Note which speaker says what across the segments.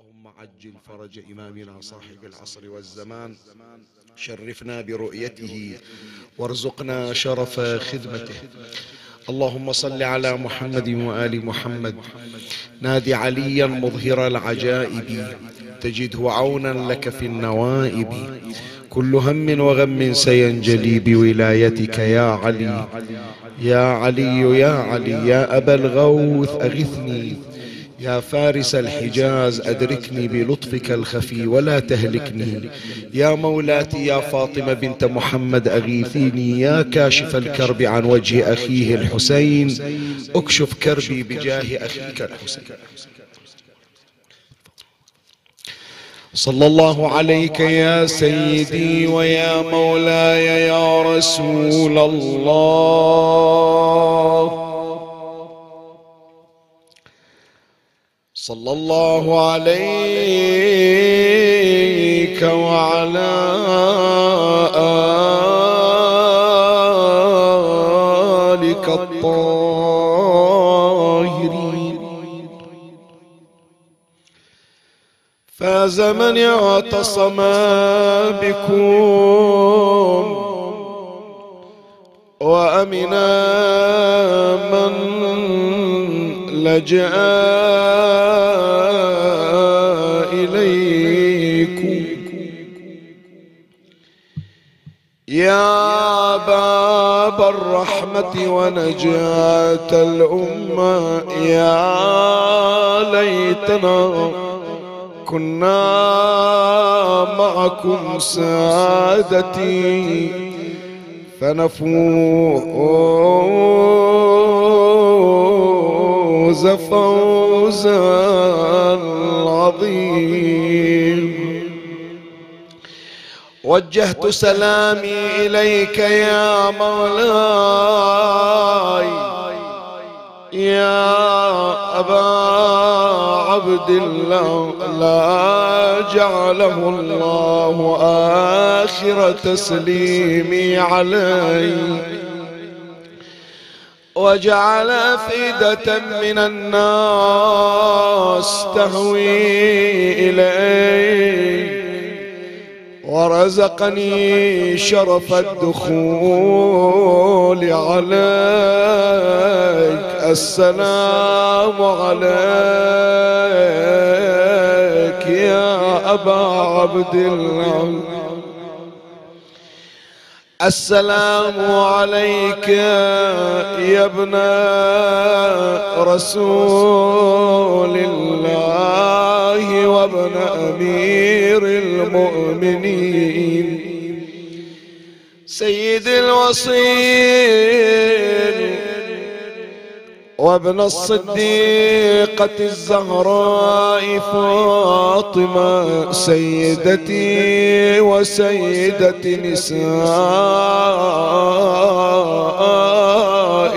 Speaker 1: اللهم عجل فرج إمامنا صاحب العصر والزمان شرفنا برؤيته وارزقنا شرف خدمته. اللهم صل على محمد وآل محمد. نادي عليا مظهر العجائب. تجده عونا لك في النوائب. كل هم وغم سينجلي بولايتك يا علي. يا علي يا علي يا أبا الغوث أغثني. يا فارس الحجاز أدركني بلطفك الخفي ولا تهلكني. يا مولاتي يا فاطمة بنت محمد أغيثيني. يا كاشف الكرب عن وجه أخيه الحسين أكشف كربي بجاه أخيك الحسين. صلى الله عليك يا سيدي ويا مولاي يا رسول الله. صلى الله عليك وعلى آلك الطاهرين. فاز من اعتصم بكم وأمنا من لجأ إليكم. يا باب الرحمة ونجاة الأمة. يا ليتنا كنا معكم سادتي. فنفوز فوزا عظيم. وجهت سلامي إليك يا مولاي. يا أبا عبد الله لا جعله الله آخر تسليمي علي. وجعل أفئدة من الناس تهوي إليه. ورزقني شرف الدخول عليك. السلام عليك يا أبا عبد الله. السلام عليك يا ابن رسول الله وابن أمير المؤمنين. سيد الوصيل وابن الصديقة الزهراء فاطمة سيدتي وسيدة نساء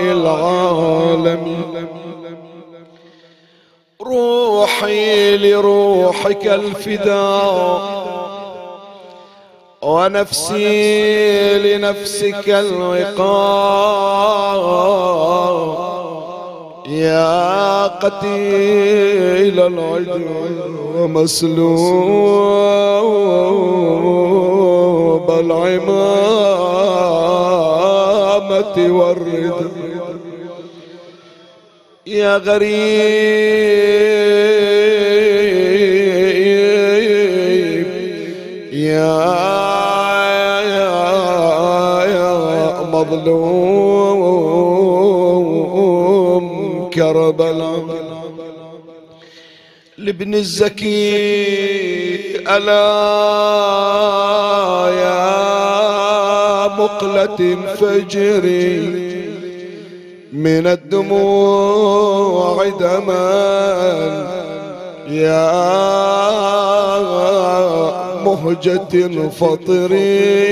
Speaker 1: العالم روحي لروحك الفداء ونفسي لنفسك الوقاء يا قتيل العدو ومسلوب العمامة والرضا. يا غريب. يا يا يا مظلوم كربلاء لابن الزكي ألا يا مقلة فجري من الدموع دما يا مهجة فطري.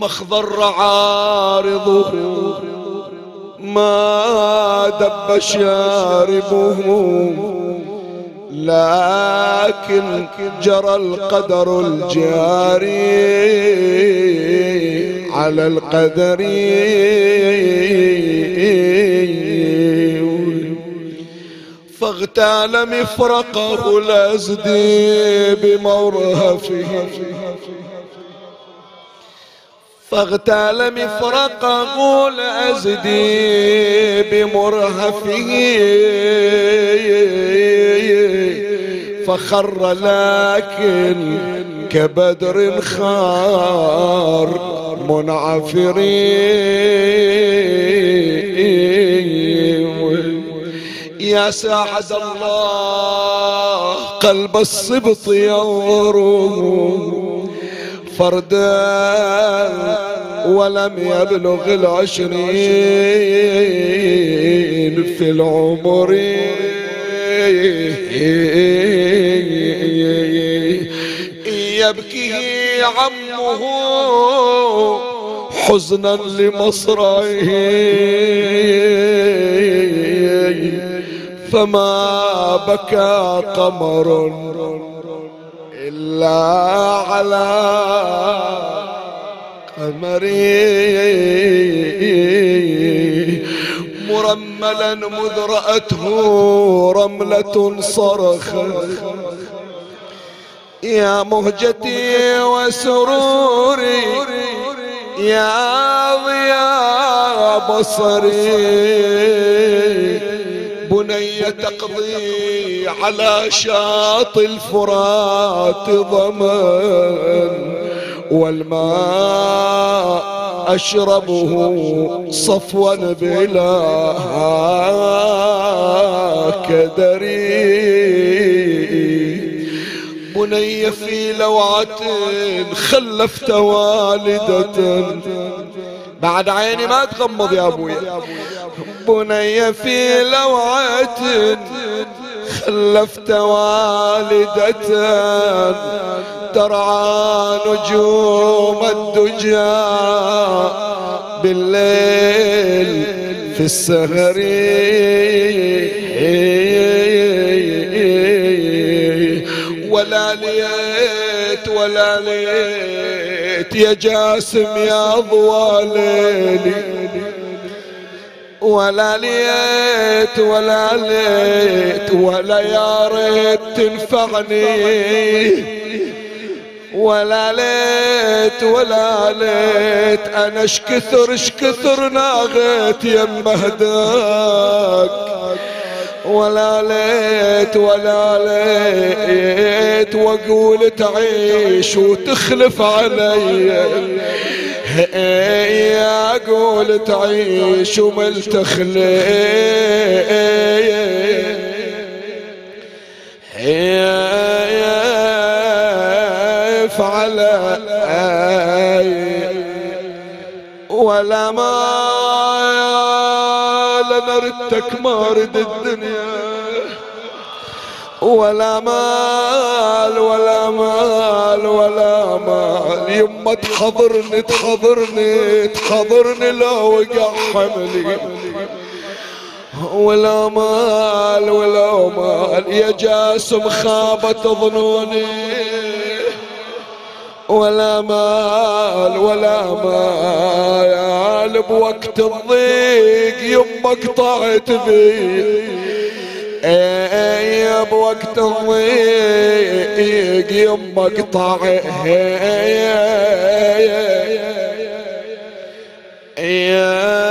Speaker 1: مخضر عارضه ما دب شاربه لكن جرى القدر الجاري على القدر. فاغتال مفرقه الأزدي بمرهفه فاغتال مفرقه الازدي بمرهفه. فخر لكن كبدر خار منعفرين. يا ساعد الله قلب الصبط ينظر فردا ولم يبلغ العشرين في العمر. يبكي عمه حزنا لمصرعه. فما بكى قمر. إلا على قمري. مرملا مذ رأته رملة صرخت يا مهجتي وسروري يا ضياء بصري. بني تقضي على شاطئ الفرات ضمان والماء أشربه صفوا بلا كدري. بني في لوعة خلفت والدة. بعد عيني ما تغمض يا أبوي بني في لوعة خلفت والدة ترعى نجوم الدجى بالليل في السهر. ولا ليت ولا ليت يا جاسم يا ضوى ليلي ولا ليت ولا ليت ولا يا ريت تنفعني. ولا ليت ولا ليت أنا اشكثر اشكثر ناغيت يم هداك ولا ليت ولا ليت واقول تعيش وتخلف علي أقول تعيش ومل تخلف على ولا ما لنردتك ما رد الدنيا. ولا مال ولا مال ولا مال. يما تحضرني تحضرني تحضرني لو وقع حملي. ولا مال ولا مال. يا جاسم خابت ظنوني. ولا مال ولا مال بوقت الضيق يما قطعت بي إيه بوقت الضيق يما قطع إنا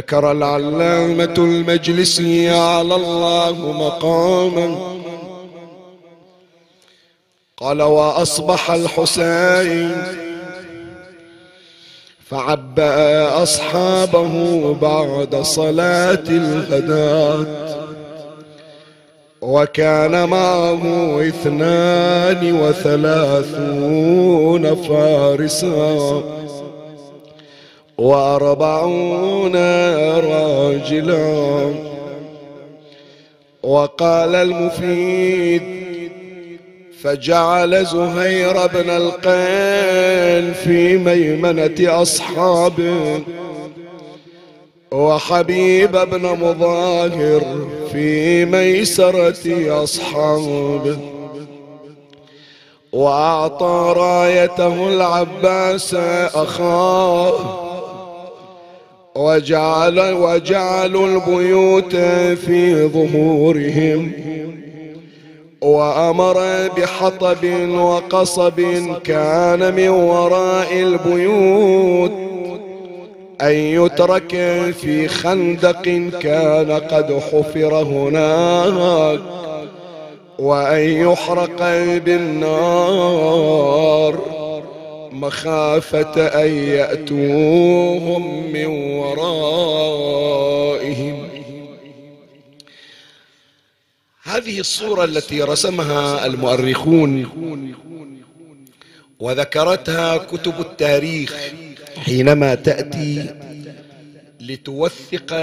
Speaker 1: ذكر العلامة المجلسي على الله مقاما. قال وأصبح الحسين فعبأ أصحابه بعد صلاة الغداة وكان معه اثنان وثلاثون فارسا. وأربعون راجلا. وقال المفيد فجعل زهير بن القين في ميمنة أصحابه وحبيب بن مظاهر في ميسرة أصحابه وأعطى رايته العباس أخاه. وجعل وجعلوا البيوت في ظهورهم وأمر بحطب وقصب كان من وراء البيوت أن يترك في خندق كان قد حفر هناك وأن يحرق بالنار مخافة أن يأتوهم من ورائهم. هذه الصورة التي رسمها المؤرخون وذكرتها كتب التاريخ حينما تأتي لتوثق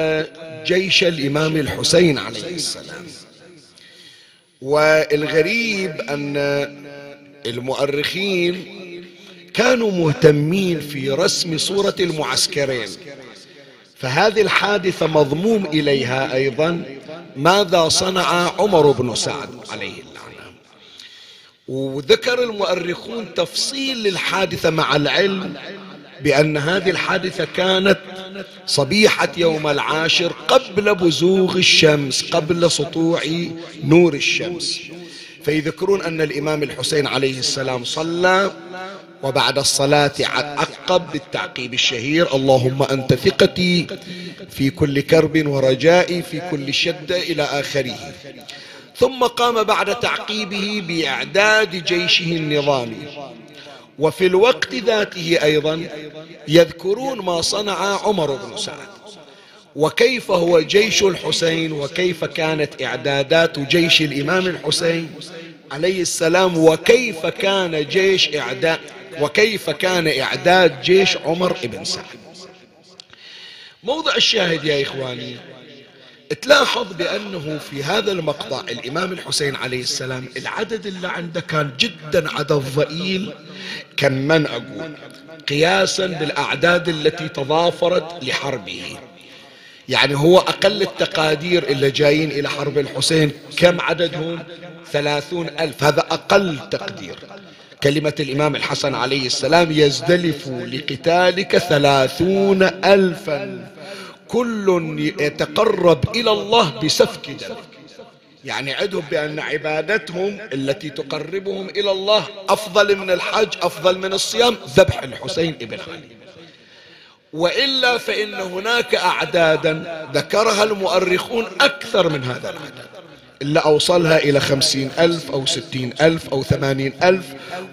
Speaker 1: جيش الإمام الحسين عليه السلام. والغريب أن المؤرخين كانوا مهتمين في رسم صورة المعسكرين. فهذه الحادثة مضموم إليها أيضا ماذا صنع عمر بن سعد عليه اللعنة. وذكر المؤرخون تفصيل للحادثة مع العلم بأن هذه الحادثة كانت صبيحة يوم العاشر قبل بزوغ الشمس قبل سطوع نور الشمس. فيذكرون أن الإمام الحسين عليه السلام صلى وبعد الصلاة عقب بالتعقيب الشهير. اللهم أنت ثقتي في كل كرب ورجائي في كل شدة إلى آخره. ثم قام بعد تعقيبه بإعداد جيشه النظامي وفي الوقت ذاته أيضا يذكرون ما صنع عمر بن سعد. وكيف هو جيش الحسين وكيف كانت إعدادات جيش الإمام الحسين عليه السلام وكيف كان جيش إعداد وكيف كان إعداد جيش عمر بن سعد. موضع الشاهد يا إخواني تلاحظ بأنه في هذا المقطع الإمام الحسين عليه السلام العدد اللي عنده كان جدا عدد ضئيل. كم من أقول؟ قياسا بالأعداد التي تضافرت لحربه. يعني هو أقل التقادير اللي جايين إلى حرب الحسين كم عددهم؟ ثلاثون ألف. هذا أقل تقدير. كلمة الإمام الحسن عليه السلام يزدلف لقتالك ثلاثون ألفا. كل يتقرب إلى الله بسفك دم. يعني عدهم بأن عبادتهم التي تقربهم إلى الله أفضل من الحج أفضل من الصيام ذبح الحسين ابن علي. وإلا فإن هناك أعدادا ذكرها المؤرخون أكثر من هذا العدد. اللي أوصلها إلى خمسين ألف أو ستين ألف أو ثمانين ألف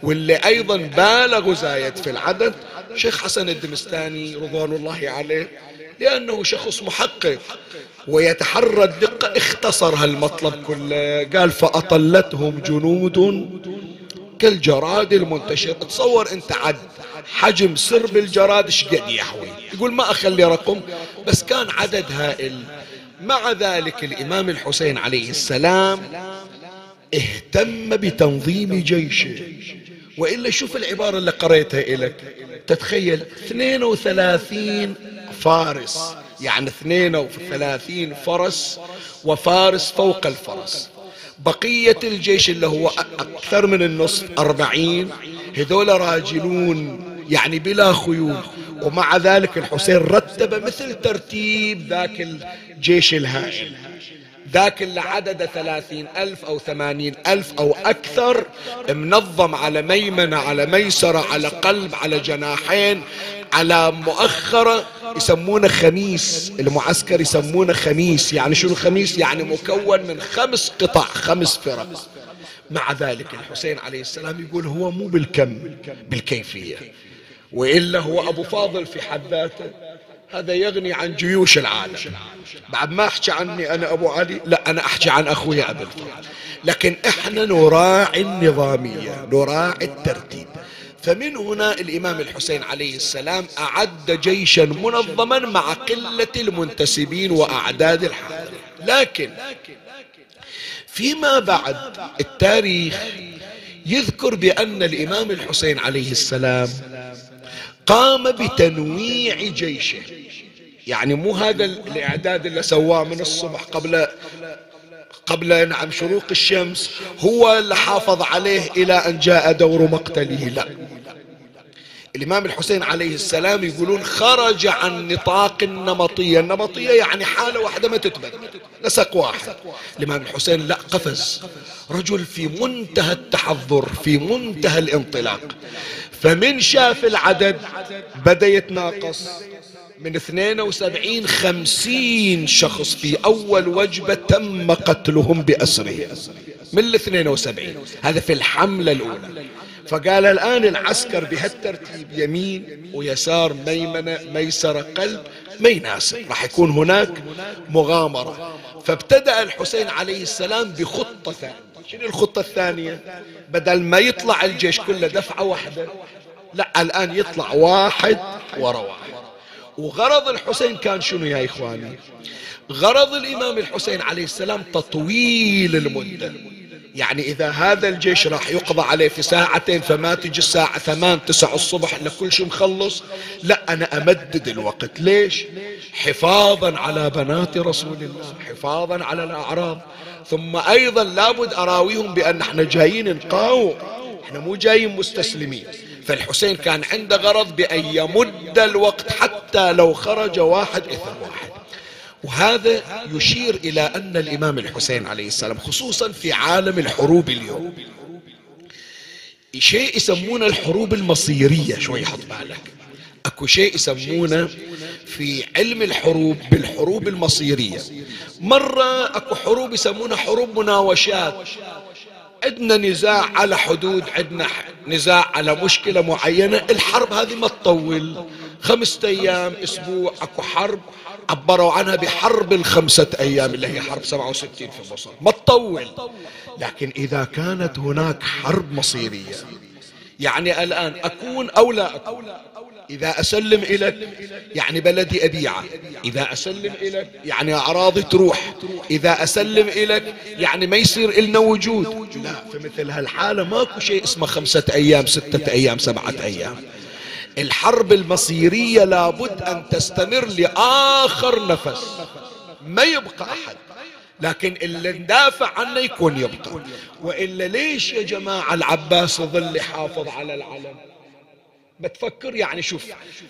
Speaker 1: واللي أيضا بالغوا زايد في العدد شيخ حسن الدمستاني رضوان الله عليه لأنه شخص محقق ويتحرى الدقة اختصر هالمطلب كله. قال فأطلتهم جنود كالجراد المنتشر. تصور أنت عد حجم سرب الجراد إيش قد يحوي؟ يقول ما أخلي رقم. بس كان عدد هائل. مع ذلك الإمام الحسين عليه السلام اهتم بتنظيم جيشه. وإلا شوف العبارة اللي قريتها لك تتخيل 32 فارس. يعني 32 فرس وفارس فوق الفرس. بقية الجيش اللي هو أكثر من النصف أربعين هذول راجلون يعني بلا خيول. ومع ذلك الحسين رتب مثل ترتيب ذاك الجيش الهائل. ذاك اللي عدد ثلاثين ألف أو ثمانين ألف أو أكثر منظم على ميمنة على ميسرة على قلب على جناحين على مؤخرة يسمونه خميس. المعسكر يسمونه خميس. يعني شنو خميس؟ يعني مكون من خمس قطع خمس فرق. مع ذلك الحسين عليه السلام يقول هو مو بالكم بالكيفية. وإلا هو أبو فاضل في حد ذاته. هذا يغني عن جيوش العالم. بعد ما أحكي عني أنا أبو علي لا أنا أحكي عن أخوي أبو الفضل. لكن إحنا نراعي النظامية نراعي الترتيب. فمن هنا الإمام الحسين عليه السلام أعد جيشا منظما مع قلة المنتسبين وأعداد الحاضر لكن فيما بعد التاريخ يذكر بأن الإمام الحسين عليه السلام قام بتنويع جيشه. يعني مو هذا الإعداد اللي سواه من الصبح قبل قبل نعم شروق الشمس هو اللي حافظ عليه إلى أن جاء دور مقتله. لا. الإمام الحسين عليه السلام يقولون خرج عن نطاق النمطية. النمطية يعني حالة واحدة ما تتبدل نسق واحد. الإمام الحسين لا قفز. رجل في منتهى التحضر في منتهى الانطلاق. فمن شاف العدد بدأ يتناقص. من 72 خمسين شخص في أول وجبة تم قتلهم بأسره. من ال 72 هذا في الحملة الأولى. فقال الآن العسكر بهالترتيب يمين ويسار ميمنة ميسرة قلب ما يناسب راح يكون هناك مغامرة. فابتدأ الحسين عليه السلام بخطة ثانية. شنو الخطة الثانية؟ بدل ما يطلع الجيش كله دفعة واحدة لا الآن يطلع واحد ورا واحد. وغرض الحسين كان شنو يا إخواني؟ غرض الإمام الحسين عليه السلام تطويل المدة. يعني إذا هذا الجيش راح يقضى عليه في ساعتين فما تجي الساعة ثمان تسع الصبح إلا كل شيء مخلص. لا أنا أمدد الوقت. ليش؟ حفاظا على بنات رسول الله حفاظا على الأعراض. ثم أيضا لابد أراويهم بأن إحنا جايين نقاوم إحنا مو جايين مستسلمين. فالحسين كان عنده غرض بأن يمد الوقت حتى لو خرج واحد إثر واحد. وهذا يشير إلى أن الإمام الحسين عليه السلام خصوصا في عالم الحروب اليوم شيء يسمونه الحروب المصيرية. شوي حط بالك. أكو شيء يسمونه في علم الحروب بالحروب المصيرية. مرة أكو حروب يسمونها حروب مناوشات. عندنا نزاع على حدود عندنا نزاع على مشكلة معينة. الحرب هذه ما تطول. خمسة أيام أسبوع أكو حرب. عبروا عنها بحرب الخمسة أيام اللي هي حرب 67 في مصر. ما تطول. لكن إذا كانت هناك حرب مصيرية يعني الآن أكون أو لا أكون؟ إذا أسلم إليك يعني بلدي أبيعه. إذا أسلم إليك يعني أعراضي تروح. إذا أسلم إليك يعني ما يصير إلنا وجود. لا في مثل هالحالة ماكو شيء اسمه خمسة أيام ستة أيام سبعة أيام. الحرب المصيرية لابد أن تستمر لآخر نفس. ما يبقى أحد. لكن اللي ندافع عنه يكون يبقى. وإلا ليش يا جماعة العباس ظل يحافظ على العلم؟ بتفكر يعني شوف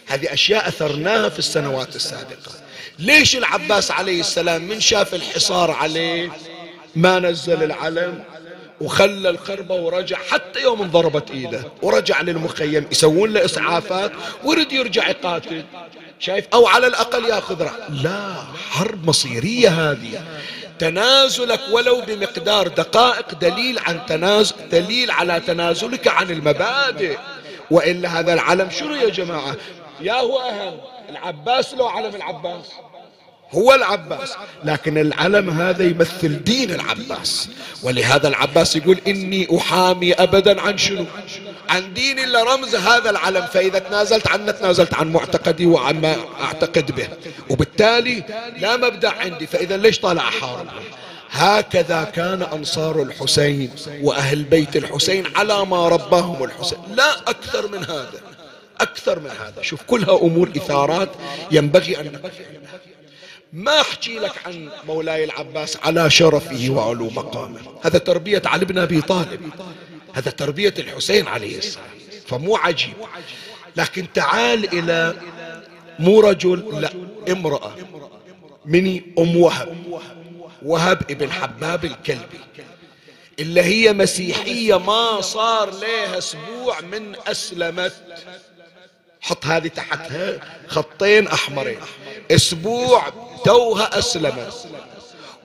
Speaker 1: هذه أشياء أثرناها في السنوات السابقة. ليش العباس عليه السلام من شاف الحصار عليه؟ ما نزل العلم وخلى القربة ورجع حتى يوم انضربت إيده ورجع للمخيم يسوون له إسعافات ورد يرجع يقاتل. شايف؟ أو على الأقل ياخذ رأي. لا حرب مصيرية هذه. تنازلك ولو بمقدار دقائق دليل عن تنازل دليل على تنازلك عن المبادئ. وإلا هذا العلم شنو يا جماعة؟ يا هو اهم العباس لو علم العباس. هو العباس. لكن العلم هذا يمثل دين العباس. ولهذا العباس يقول إني أحامي أبدا عن شنو؟ عن دين إلا رمز هذا العلم. فإذا تنازلت عنه تنازلت عن معتقدي وعن ما أعتقد به. وبالتالي لا مبدأ عندي. فإذا ليش طالع أحارب هكذا كان أنصار الحسين وأهل بيت الحسين على ما رباهم الحسين. لا أكثر من هذا أكثر من هذا. شوف كلها أمور إثارات. ينبغي أن ما أحكي لك عن مولاي العباس على شرفه وعلو مقامه. هذا تربية علي بن أبي طالب. هذا تربية الحسين عليه السلام. فمو عجيب. لكن تعال إلى مو رجل لا امرأة. مني أم وهب. وهب ابن حباب الكلبي اللي هي مسيحية ما صار لها أسبوع من أسلمت. حط هذه تحتها خطين أحمرين. أسبوع توها أسلمت.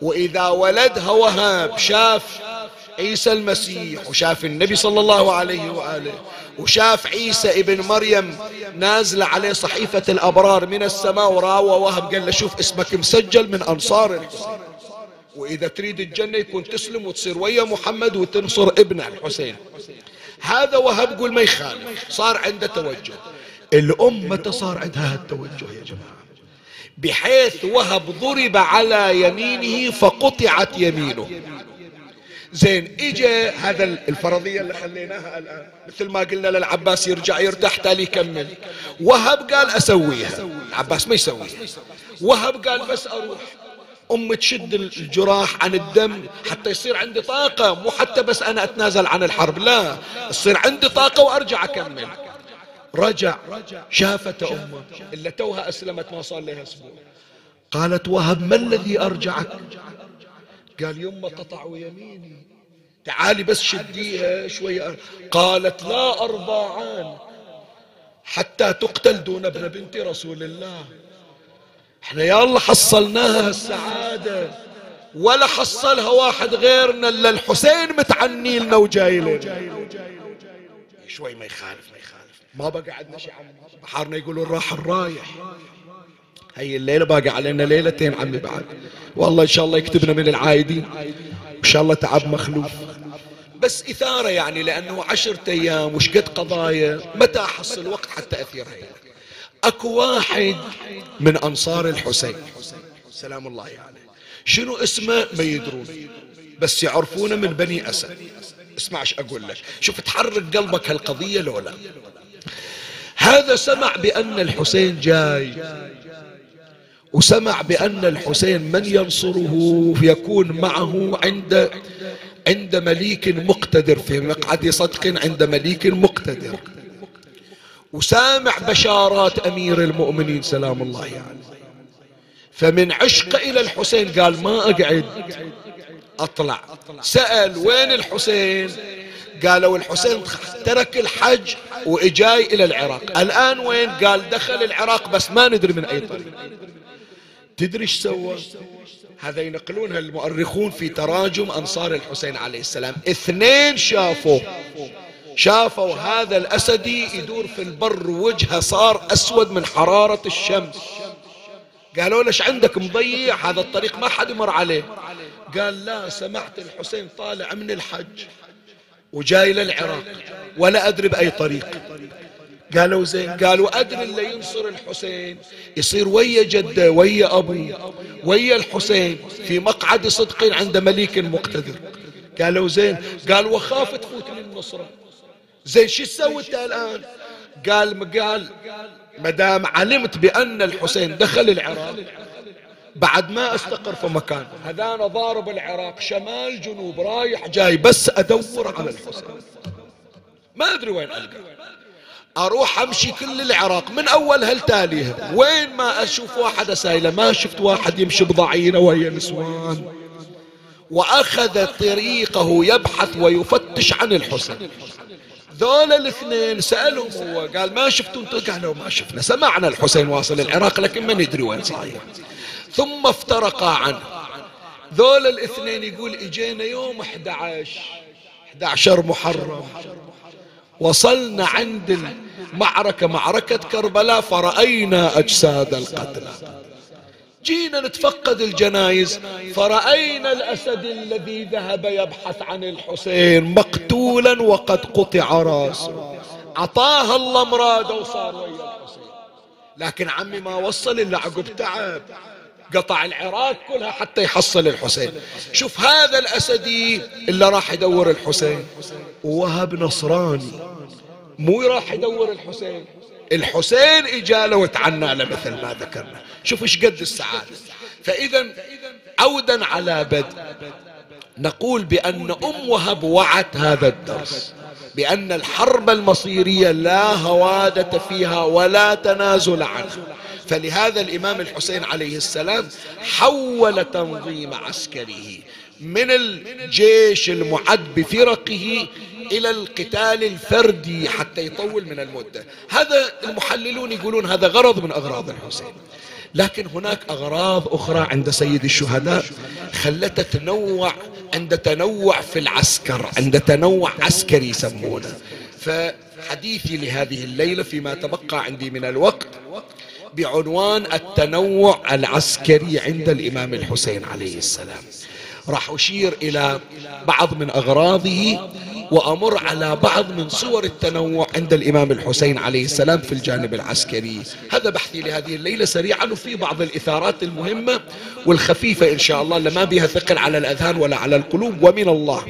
Speaker 1: وإذا ولدها وهب شاف عيسى المسيح وشاف النبي صلى الله عليه وآله وشاف عيسى ابن مريم نازلة عليه صحيفة الأبرار من السماء وراوى وهب قال له شوف اسمك مسجل من أنصار الحسين وإذا تريد الجنة يكون تسلم وتصير ويا محمد وتنصر ابنه الحسين. هذا وهب قول ما يخالف. صار عنده توجه. الأم متى صار عندها التوجه يا جماعة. بحيث وهب ضرب على يمينه فقطعت يمينه. زين اجى هذا الفرضية اللي خليناها الآن. مثل ما قلنا للعباس يرجع يرتاح تالي يكمل. وهب قال أسويها. العباس ما يسويها. وهب قال بس أروح. أم تشد الجراح عن الدم حتى يصير عندي طاقة مو حتى بس أنا أتنازل عن الحرب لا يصير عندي طاقة وأرجع أكمل. رجع شافت أمه إلا توها أسلمت ما صار لها أسبوع. قالت وهب ما الذي أرجعك؟ قال يمه قطعوا يميني تعالي بس شديها شوية. قالت لا أربعان حتى تقتل دون ابن بنت رسول الله. إحنا يا الله حصلناها السعادة ولا حصلها واحد غيرنا إلا الحسين متعني لنا وجاي لنا شوي ما يخالف ما يخالف. ما بقى عندنا شيء عمي. بحارنا يقولون راح الرايح. هي الليلة باقي علينا ليلتين عمي بعد. والله إن شاء الله يكتبنا من العايدين. إن شاء الله تعب مخلوف. بس إثارة يعني لأنه عشرة أيام وش قد قضايا؟ متى أحصل وقت حتى أثيرها يعني. أكو واحد من أنصار الحسين. سلام الله عليه. يعني. شنو اسمه؟ ما يدرون. بس يعرفونه من بني أسد. اسمع إيش أقول لك. شوف تحرك قلبك هالقضية لو لا. هذا سمع بأن الحسين جاي. وسمع بأن الحسين من ينصره يكون معه عند عند مليك مقتدر في مقعد صدق عند مليك مقتدر. وسامع بشارات أمير المؤمنين سلام الله يعني. فمن عشق إلى الحسين قال ما أقعد أطلع. سأل وين الحسين؟ قالوا الحسين ترك الحج وإجاي إلى العراق. الآن وين؟ قال دخل العراق بس ما ندري من أي طريق. تدري إيش سوى؟ هذا ينقلونها المؤرخون في تراجم أنصار الحسين عليه السلام. اثنين شافوا شافوا هذا الأسدي يدور في البر وجهه صار أسود من حرارة الشمس. قالوا ليش عندك مضيع؟ هذا الطريق ما حد يمر عليه. قال لا سمعت الحسين طالع من الحج وجاي للعراق ولا أدري بأي طريق. قالوا زين. قالوا أدري اللي ينصر الحسين يصير ويا جدة ويا أبوه ويا الحسين في مقعد صدق عند مليك مقتدر. قالوا زين. قال وخاف تفوت النصرة. زين شو تسوي انت الآن؟ قال قال ما دام علمت بأن الحسين دخل العراق بعد ما استقر في مكان هذا أنا ضارب العراق شمال جنوب رايح جاي بس أدور على الحسين. ما أدري وين ألقى. أروح أمشي كل العراق من اولها لتاليها وين ما أشوف واحد سايلة ما شفت واحد يمشي بضعينة وهي نسوان. وأخذ طريقه يبحث ويفتش عن الحسن ذول الاثنين سألهم هو قال ما شفتوا أنتم قالوا ما شفنا. سمعنا الحسين واصل العراق لكن ما ندري وين صاير. ثم افترقا عنه. ذول الاثنين يقول اجينا يوم 11 11 محرم. وصلنا عند المعركة معركة كربلاء فرأينا أجساد القتلى. جينا نتفقد الجنايز. فرأينا الأسد الذي ذهب يبحث عن الحسين مقتولا وقد قطع رأسه. عطاها الله مراده وصار ويا الحسين. لكن عمي ما وصل إلا عقب تعب. قطع العراق كلها حتى يحصل الحسين. شوف هذا الأسدي اللي راح يدور الحسين. ووهب نصراني. مو راح يدور الحسين. الحسين إجاله وتعنى له مثل ما ذكرنا. شوف إيش قد السعادة. فإذا عودا على بدء. نقول بأن أم وهب وعت هذا الدرس. بأن الحرب المصيرية لا هوادة فيها ولا تنازل عنها. فلهذا الإمام الحسين عليه السلام حول تنظيم عسكره من الجيش المعد بفرقه إلى القتال الفردي حتى يطول من المدة. هذا المحللون يقولون هذا غرض من أغراض الحسين. لكن هناك أغراض أخرى عند سيد الشهداء خلته تنوع عند تنوع في العسكر عند تنوع عسكري يسمونه. فحديثي لهذه الليلة فيما تبقى عندي من الوقت بعنوان التنوع العسكري عند الإمام الحسين عليه السلام. راح أشير إلى بعض من أغراضه وأمر على بعض من صور التنوع عند الإمام الحسين عليه السلام في الجانب العسكري. هذا بحثي لهذه الليلة سريعا وفي بعض الإثارات المهمة والخفيفة إن شاء الله اللي ما بها ثقل على الأذهان ولا على القلوب ومن الله.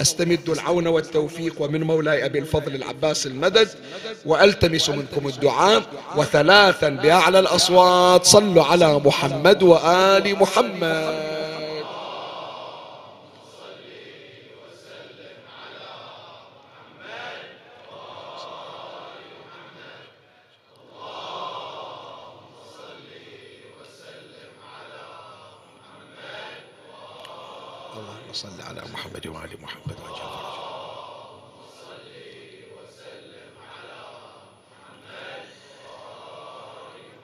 Speaker 1: أستمد العون والتوفيق ومن مولاي أبي الفضل العباس المدد وألتمس منكم الدعاء وثلاثا بأعلى الأصوات صلوا على محمد وآل محمد صل على محمد وآل محمد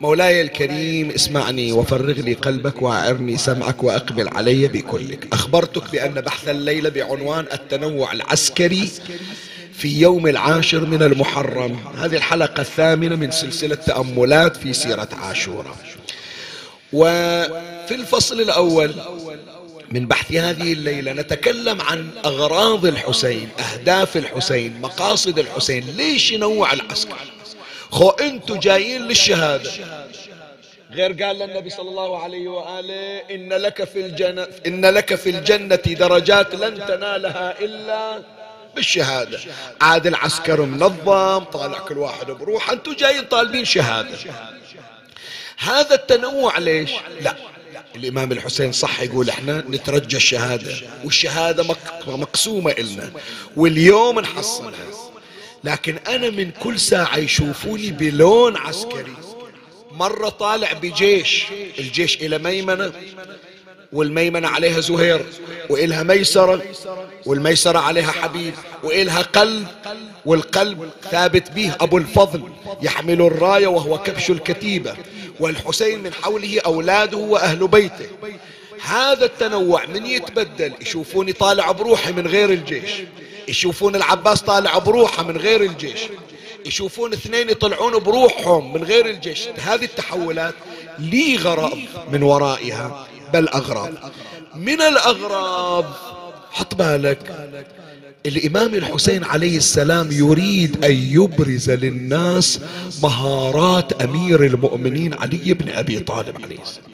Speaker 1: مولاي الكريم اسمعني وفرغ لي قلبك وأعرني سمعك وأقبل علي بكلك. أخبرتك بأن بحث الليلة بعنوان التنوع العسكري في يوم العاشر من المحرم. هذه الحلقة الثامنة من سلسلة تأملات في سيرة عاشوراء وفي الفصل الأول من بحث هذه الليلة نتكلم عن أغراض الحسين أهداف الحسين مقاصد الحسين. ليش ينوع العسكر؟ خو أنتوا جايين للشهادة. غير قال للنبي صلى الله عليه وآله إن لك في الجنة إن لك في الجنة درجات لن تنالها إلا بالشهادة. عاد العسكر منظم طالع كل واحد بروح أنتوا جايين طالبين شهادة. هذا التنوع ليش؟ لا الإمام الحسين صح يقول إحنا نترجى الشهادة والشهادة مقسومة إلنا واليوم نحصلها. لكن أنا من كل ساعة يشوفوني بلون عسكري. مرة طالع بجيش الجيش إلى ميمنة والميمنة عليها زهير وإلها ميسرة والميسرة عليها حبيب وإلها قلب والقلب ثابت به أبو الفضل يحمل الراية وهو كبش الكتيبة. والحسين من حوله أولاده وأهل بيته. هذا التنوع من يتبدل؟ يشوفوني طالع بروحي من غير الجيش. يشوفون العباس طالع بروحه من غير الجيش. يشوفون اثنين يطلعون بروحهم من غير الجيش. هذه التحولات لي غرض من ورائها بل أغراض من الأغراض حط بالك الإمام الحسين عليه السلام يريد أن يبرز للناس مهارات أمير المؤمنين علي بن أبي طالب عليه السلام.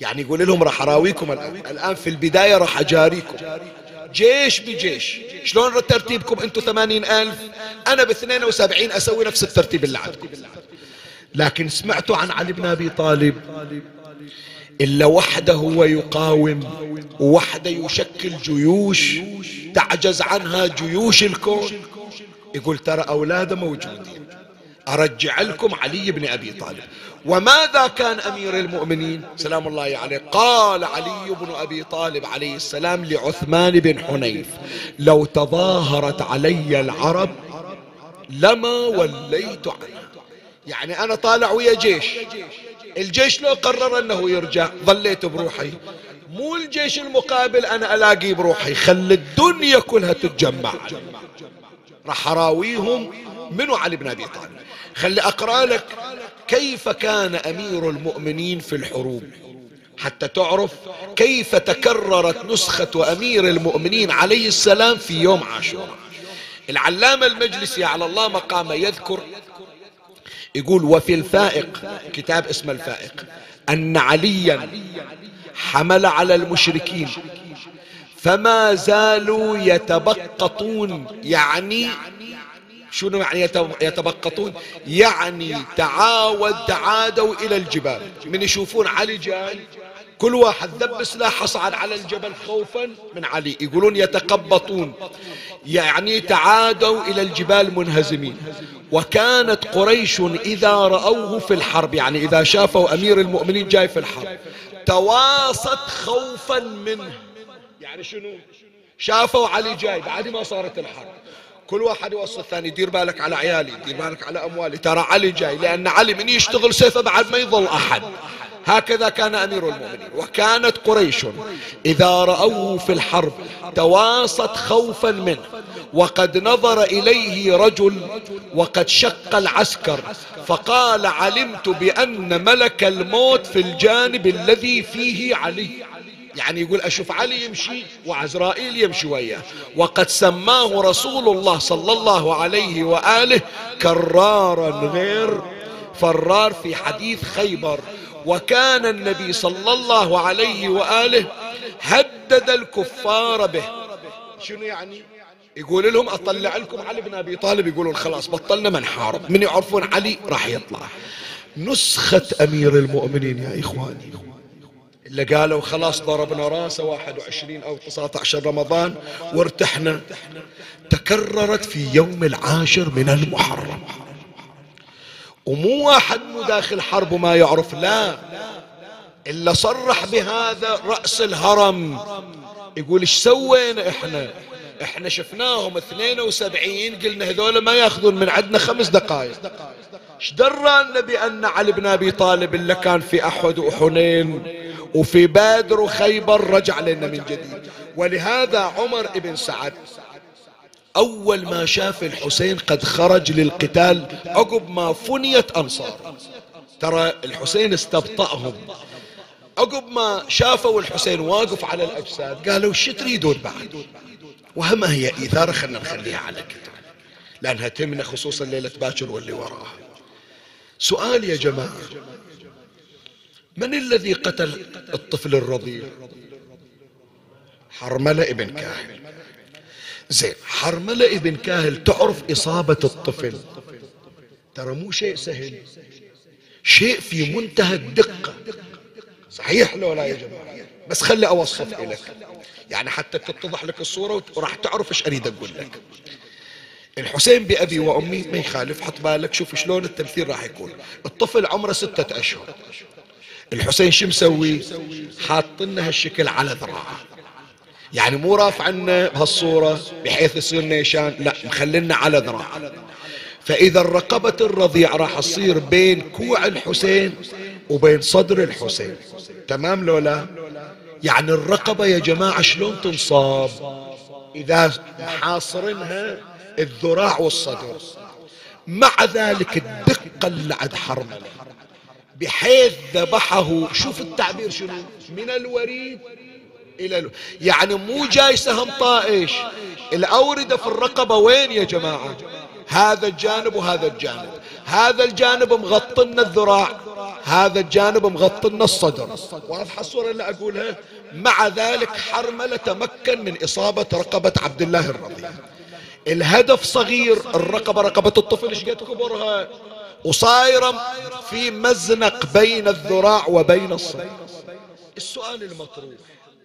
Speaker 1: يعني يقول لهم راح أراويكم الآن, في البداية راح أجاريكم. جيش بجيش. شلون ترتيبكم أنتم ثمانين ألف؟ أنا باثنين وسبعين أسوي نفس الترتيب اللي عندكم. لكن سمعتوا عن علي بن أبي طالب؟ إلا وحده هو يقاوم وحده يشكل جيوش تعجز عنها جيوش الكون. يقول ترى أولاده موجودين. أرجع لكم علي بن أبي طالب. وماذا كان أمير المؤمنين؟ سلام الله عليه. قال علي بن أبي طالب عليه السلام لعثمان بن حنيف لو تظاهرت علي العرب لما وليت عنها. يعني أنا طالع ويا جيش. الجيش لو قرر أنه يرجع ظليت بروحي. مو الجيش المقابل أنا ألاقي بروحي. خلي الدنيا كلها تتجمع. راح أراويهم منو علي بن أبي طالب؟ خلي أقرأ لك كيف كان أمير المؤمنين في الحروب. حتى تعرف كيف تكررت نسخة أمير المؤمنين عليه السلام في يوم عاشوراء. العلامة المجلسي على الله مقامه يذكر يقول وفي الفائق كتاب اسمه الفائق أن عليا حمل على المشركين فما زالوا يتبقطون يعني شنو يعني يتبقطون؟ يعني تعاود تعادوا إلى الجبال. من يشوفون علي جاي كل واحد ذب سلاحه صعد على الجبل خوفا من علي. يقولون يتقبطون. يعني تعادوا إلى الجبال منهزمين. وكانت قريش إذا رأوه في الحرب يعني إذا شافوا أمير المؤمنين جاي في الحرب تواصت خوفا منه. يعني شنو؟ شافوا علي جاي بعد ما صارت الحرب. كل واحد يوصي الثاني. دير بالك على عيالي دير بالك على أموالي. ترى علي جاي لأن علي من يشتغل سيفه بعد ما يظل أحد. هكذا كان أمير المؤمنين. وكانت قريش إذا رأوه في الحرب تواصت خوفا منه. وقد نظر إليه رجل وقد شق العسكر فقال علمت بأن ملك الموت في الجانب الذي فيه علي. يعني يقول أشوف علي يمشي وعزرائيل يمشي وياه. وقد سماه رسول الله صلى الله عليه وآله كرارا غير فرار في حديث خيبر. وكان النبي صلى الله عليه وآله هدد الكفار به. شنو يعني؟ يقول لهم أطلع لكم علي بن أبي طالب. يقولون خلاص بطلنا ما نحارب. من يعرفون علي راح يطلع. نسخة أمير المؤمنين يا إخواني. اللي قالوا خلاص ضربنا راسه 21 أو 19 رمضان وارتحنا. تكررت في يوم العاشر من المحرم. ومو واحد مو داخل حرب وما يعرف لا. إلا صرح بهذا رأس الهرم. يقول إيش سوينا إحنا؟ إحنا شفناهم 72 قلنا هذول ما يأخذون من عندنا خمس دقائق. إيش درانا بان علي بن أبي طالب اللي كان في أحد وحنين؟ وفي بدر وخيبر رجع لنا من جديد. ولهذا عمر بن سعد أول ما شاف الحسين قد خرج للقتال عقب ما فنيت أنصار ترى الحسين استبطأهم. عقب ما شافوا الحسين واقف على الأجساد قالوا شو تريدون بعد؟ وهما هي إثارة خلنا نخليها على كتاب لأنها تمنى خصوصا ليلة باكر واللي وراها. سؤال يا جماعة من الذي قتل الطفل الرضيع؟ حرملة ابن كاهل. زين حرملة ابن كاهل تعرف إصابة الطفل. ترى مو شيء سهل. شيء في منتهى الدقة. صحيح لو لا يا جماعة؟ بس خلي أوصف لك يعني حتى تتضح لك الصورة وراح تعرف إيش أريد أقول لك. الحسين بأبي وأمي ما يخالف حط بالك شوف شلون التمثيل راح يكون. الطفل عمره ستة أشهر. الحسين شو مسوي؟ حاط لنا هالشكل على ذراعه. يعني مو رافعنا بهالصورة بحيث يصير نيشان لا مخلينا على ذراعه. فإذا الرقبة الرضيع راح تصير بين كوع الحسين وبين صدر الحسين. تمام لو لا؟ يعني الرقبة يا جماعة شلون تنصاب؟ إذا حاصرنها الذراع والصدر. مع ذلك الدقة اللي عند حرمله بحيث ذبحه. شوف التعبير شنو. من الوريد إلى ألو... يعني مو جاي سهم طائش. الأوردة في الرقبة وين يا جماعة؟ هذا الجانب وهذا الجانب. هذا الجانب مغطنا الذراع. هذا الجانب مغطنا الصدر. واضحة الصورة اللي أقولها؟ مع ذلك حرملة تمكن من إصابة رقبة عبد الله الرضيع. الهدف صغير الرقبة رقبة الطفل. إيش قد كبرها؟ وصايرة في مزنق بين الذراع وبين الصدر. السؤال المطروح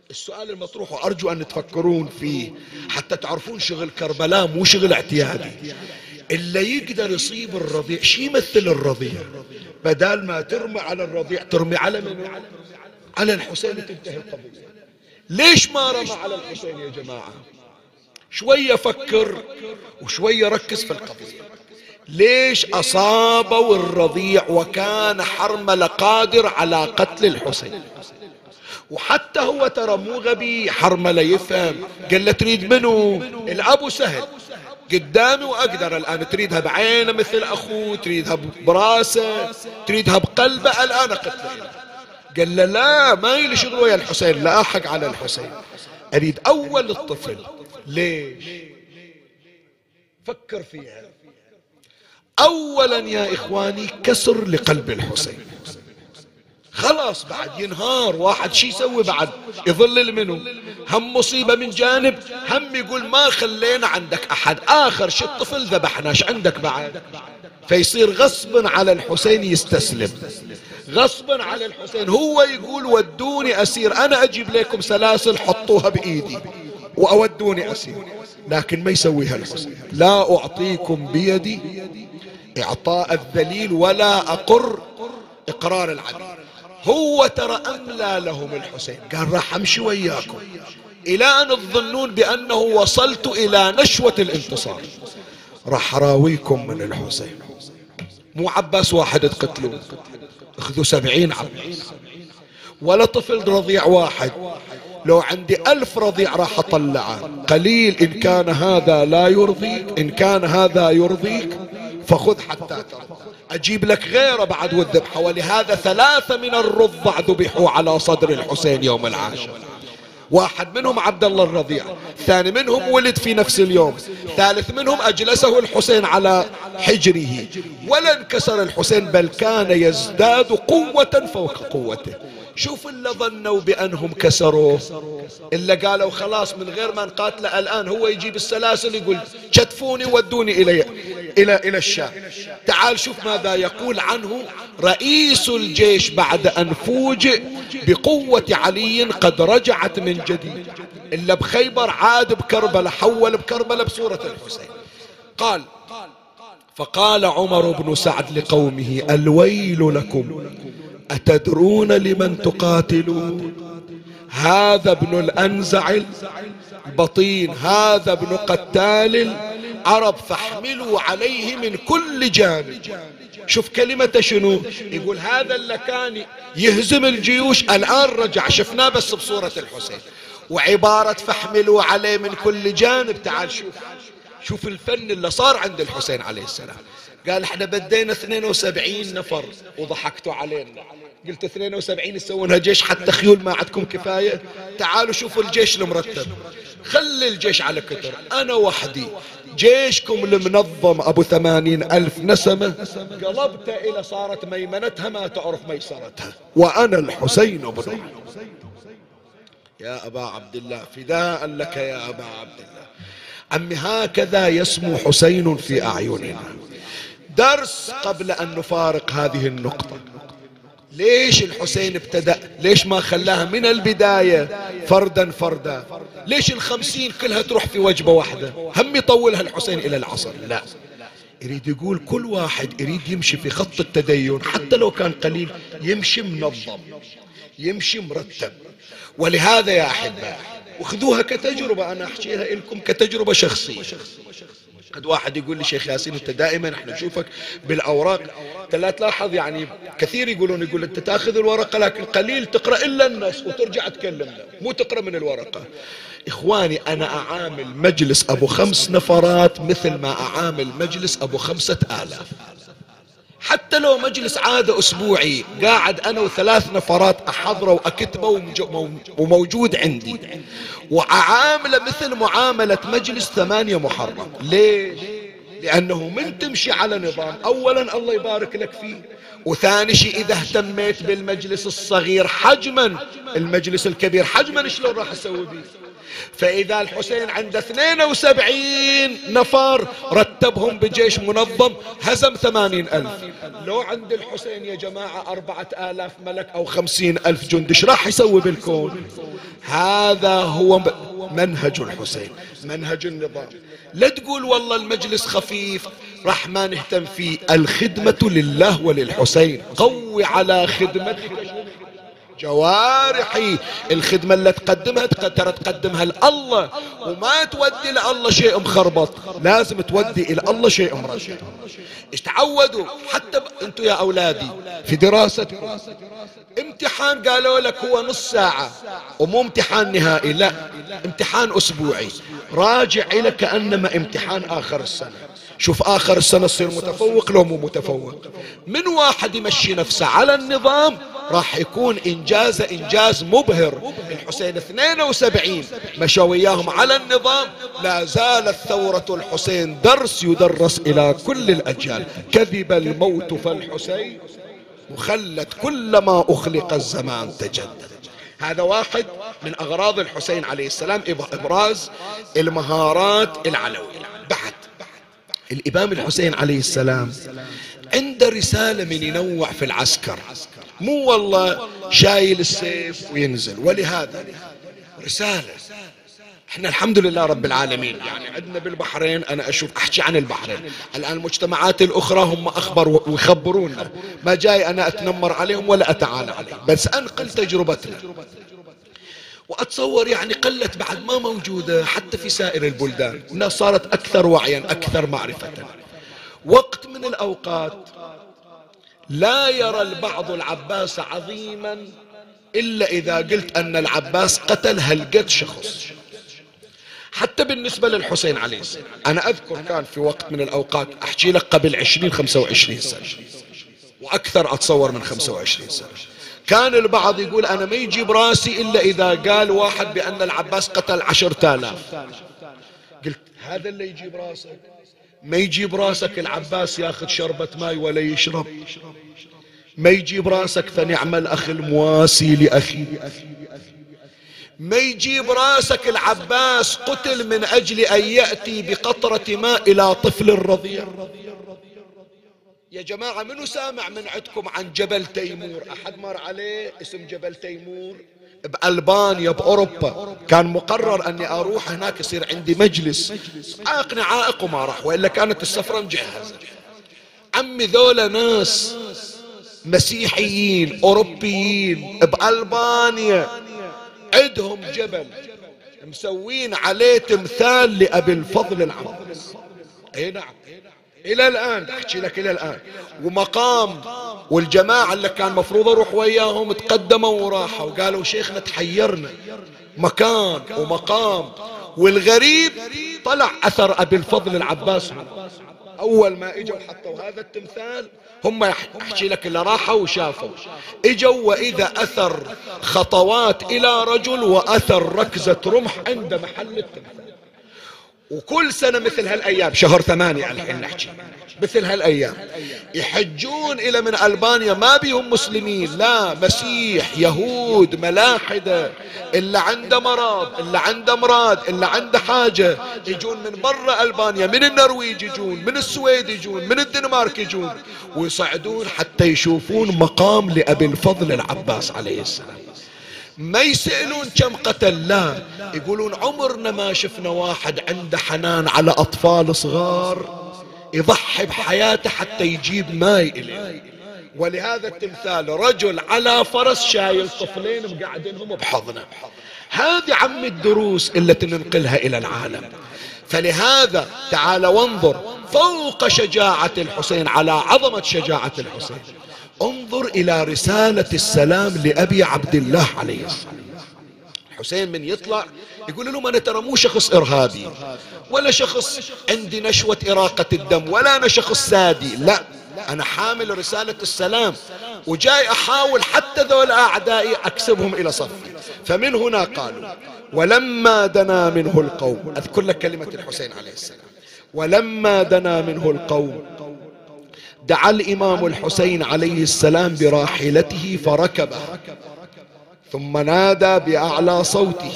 Speaker 1: السؤال المطروح وأرجو أن تفكرون فيه حتى تعرفون شغل كربلاء مو شغل اعتيادي. اللي يقدر يصيب الرضيع شي يمثل الرضيع؟ بدال ما ترمي على الرضيع ترمي على من؟ على الحسين تنتهي القضية. ليش ما رمى على الحسين يا جماعة؟ شوية فكر وشوية ركز في القضية. ليش أصابوا الرضيع وكان حرمل قادر على قتل الحسين؟ وحتى هو ترى مو غبي حرملة يفهم قال له تريد منو؟ الأب سهل. قدامي وأقدر الآن. تريدها بعينه مثل أخوه؟ تريدها براسه؟ تريدها بقلبه الآن قتله قال له لا ما يلي شغل ويا الحسين. لا أحق على الحسين. أريد أول الطفل. ليش؟ فكر فيها. أولا يا إخواني كسر لقلب الحسين. خلاص بعد ينهار واحد شي يسوي بعد؟ يظلل منه هم مصيبة من جانب هم يقول ما خلينا عندك أحد. آخر شي الطفل ذبحناش عندك بعد. فيصير غصبا على الحسين يستسلم. غصبا على الحسين. هو يقول ودوني أسير. أنا أجيب لكم سلاسل حطوها بإيدي وأودوني أسير. لكن ما يسويها الحسين. لا أعطيكم بيدي إعطاء الذليل ولا أقر إقرار العدل. هو ترى أملى لهم الحسين؟ قال راح أمشي وياكم. إلى أن تظنون بأنه وصلت إلى نشوة الانتصار. راح راويكم من الحسين. مو عباس واحد تقتلوا اخذوا سبعين عباس. ولا طفل رضيع واحد. لو عندي ألف رضيع راح أطلعه. قليل إن كان هذا لا يرضيك إن كان هذا يرضيك فخذ حتى ترضى أجيب لك غيره بعد والذبحة ولهذا ثلاثة من الرضع ذبحوا على صدر الحسين يوم العاشر. واحد منهم عبد الله الرضيع ثاني منهم ولد في نفس اليوم ثالث منهم أجلسه الحسين على حجره. ولا انكسر الحسين بل كان يزداد قوة فوق قوته. شوف اللي ظنوا بأنهم كسروه إلا قالوا خلاص من غير ما نقاتله الآن هو يجيب السلاسل يقول شتفوني ودوني إلى إلى إلى الشام. تعال شوف ماذا يقول عنه رئيس الجيش بعد أن فوجئ بقوة علي قد رجعت من جديد. إلا بخيبر عاد بكربلة حول بكربلة بصورة الحسين. قال فقال عمر بن سعد لقومه الويل لكم أتدرون لمن تقاتلون؟ هذا ابن الأنزع البطين هذا ابن قتال العرب فاحملوا عليه من كل جانب. شوف كلمة شنو؟ يقول هذا اللي كان يهزم الجيوش الآن رجع شفناه بس بصورة الحسين. وعبارة فاحملوا عليه من كل جانب. تعال شوف شوف الفن اللي صار عند الحسين عليه السلام. قال إحنا بدينا 72 نفر وضحكتوا علينا. قلت 72 يسوونها جيش حتى خيول ما عندكم كفاية. تعالوا شوفوا الجيش المرتب. خلي الجيش على كتر. أنا وحدي. جيشكم المنظم أبو ثمانين ألف نسمة. قلبت إلى صارت ميمنتها ما تعرف ميسرتها وأنا الحسين بن يا أبا عبد الله فداء لك يا أبا عبد الله. عمي هكذا يسمو حسين في أعيننا. درس قبل أن نفارق هذه النقطة. ليش الحسين ابتدأ؟ ليش ما خلاها من البداية؟ فردا فردا. ليش الخمسين كلها تروح في وجبة واحدة؟ هم يطولها الحسين إلى العصر. لا. يريد يقول كل واحد يريد يمشي في خط التدين حتى لو كان قليل يمشي منظم يمشي مرتب. ولهذا يا أحبائي وخذوها كتجربة أنا أحكيها لكم كتجربة شخصية. قد واحد يقول لي شيخ ياسين أنت دائما إحنا نشوفك بالأوراق. انت لا تلاحظ يعني كثير يقولون يقول أنت تأخذ الورقة لكن قليل تقرأ إلا النص وترجع تكلمنا مو تقرأ من الورقة. إخواني أنا أعامل مجلس أبو خمس نفرات مثل ما أعامل مجلس أبو خمسة آلاف. حتى لو مجلس عادة أسبوعي قاعد أنا وثلاث نفرات أحضره وأكتبه وموجود عندي. وأعامله مثل معاملة مجلس ثمانية محرم. ليش؟ لأنه من تمشي على نظام أولا الله يبارك لك فيه. وثاني شيء إذا اهتميت بالمجلس الصغير حجما المجلس الكبير حجما شلون راح أسوي به فإذا الحسين عنده 72 نفر رتبهم بجيش منظم هزم ثمانين ألف. لو عند الحسين يا جماعة أربعة آلاف ملك أو خمسين ألف جندي إيش راح يسوي بالكون. هذا هو منهج الحسين منهج النظام. لا تقول والله المجلس خفيف راح ما نهتم فيه. الخدمة لله وللحسين. قوي على خدمتك. جوارحي. الخدمة اللي تقدمها ترى تقدمها لله. وما تودي لله شيء مخربط. لازم تودي إلى الله شيء مرشد. تعودوا؟ حتى ب... أنتم يا أولادي. في دراستكم. امتحان قالوا لك هو نص ساعة. ومو امتحان نهائي لا. امتحان أسبوعي. راجع إلى كأنما امتحان آخر السنة. شوف آخر السنة تصير متفوق لو مو متفوق. من واحد يمشي نفسه على النظام راح يكون إنجاز إنجاز مبهر. الحسين 72 مشوا وياهم على النظام. لا زالت ثورة الحسين درس يدرس إلى كل الأجيال. كذب الموت فالحسين مخلد كلما أخلق الزمان تجدد. هذا واحد من أغراض الحسين عليه السلام إبراز المهارات العلوية. بعد الإمام الحسين عليه السلام عنده رسالة من ينوع في العسكر. مو والله شايل السيف وينزل. ولهذا رسالة. إحنا الحمد لله رب العالمين. يعني عندنا بالبحرين أنا أشوف أحكي عن البحرين. الآن المجتمعات الأخرى هم أخبر ويخبرونا. ما جاي أنا أتنمر عليهم ولا اتعالى عليهم. بس أنقل تجربتنا. وأتصور يعني قلت بعد ما موجودة حتى في سائر البلدان الناس صارت أكثر وعيا أكثر معرفة. وقت من الأوقات لا يرى البعض العباس عظيما إلا إذا قلت أن العباس قتل هلقة شخص. حتى بالنسبة للحسين عليه السلام أنا أذكر كان في وقت من الأوقات أحكي لك قبل عشرين خمسة وعشرين سنة وأكثر أتصور من خمسة وعشرين سنة. كان البعض يقول أنا ما يجيب راسي إلا إذا قال واحد بأن العباس قتل عشرة آلاف. قلت هذا اللي يجيب راسك؟ ما يجيب راسك العباس ياخذ شربة ماي ولا يشرب. ما يجيب راسك فنعم الأخ المواسي لأخي. ما يجيب راسك العباس قتل من أجل أن يأتي بقطرة ماء إلى طفل رضيع. يا جماعة منو سامع من عندكم عن جبل تيمور؟ أحد مر عليه؟ اسم جبل تيمور؟ بألبانيا بأوروبا. كان مقرر أني أروح هناك يصير عندي مجلس. عائقني عائق وما راح وإلا كانت السفرة مجهزة عمي ذولا ناس مسيحيين أوروبيين بألبانيا. عندهم جبل مسوين عليه تمثال لأبي الفضل العباس اي نعم. إلى الآن أحكي لك إلى الآن. ومقام والجماعة اللي كان مفروض أروح وياهم تقدموا وراحوا. وقالوا شيخنا تحيرنا. مكان ومقام. والغريب طلع أثر أبي الفضل العباس أول ما إجوا حطوا هذا التمثال هم احكي لك اللي راحوا وشافوا. إجوا وإذا أثر خطوات إلى رجل وأثر ركزة رمح عند محل التمثال. وكل سنة مثل هالأيام. شهر ثمانية الحين نحكي. مثل هالأيام. يحجون إلى من ألبانيا. ما بيهم مسلمين. لا مسيح يهود ملاحدة. اللي عنده مرض اللي عنده مراد اللي عنده حاجة. يجون من برا ألبانيا. من النرويج يجون من السويد يجون من الدنمارك يجون. ويصعدون حتى يشوفون مقام لأبي الفضل العباس عليه السلام. ما يسألون كم قتل لا. يقولون عمرنا ما شفنا واحد عنده حنان على أطفال صغار يضحي بحياته حتى يجيب ماي إليه. ولهذا التمثال رجل على فرس شايل طفلين مقعدينهم بحضنه. هذه عم الدروس التي ننقلها إلى العالم. فلهذا تعال وانظر فوق شجاعة الحسين على عظمة شجاعة الحسين. انظر إلى رسالة السلام لأبي عبد الله عليه السلام. حسين من يطلع يقول لهم أنا ترى مو شخص إرهابي ولا شخص عندي نشوة إراقة الدم ولا أنا شخص سادي لا. أنا حامل رسالة السلام وجاي أحاول حتى ذول أعدائي أكسبهم إلى صفي. فمن هنا قالوا ولما دنا منه القوم أذكر لك كلمة الحسين عليه السلام. ولما دنا منه القوم دعا الإمام الحسين عليه السلام براحلته فركبه ثم نادى بأعلى صوته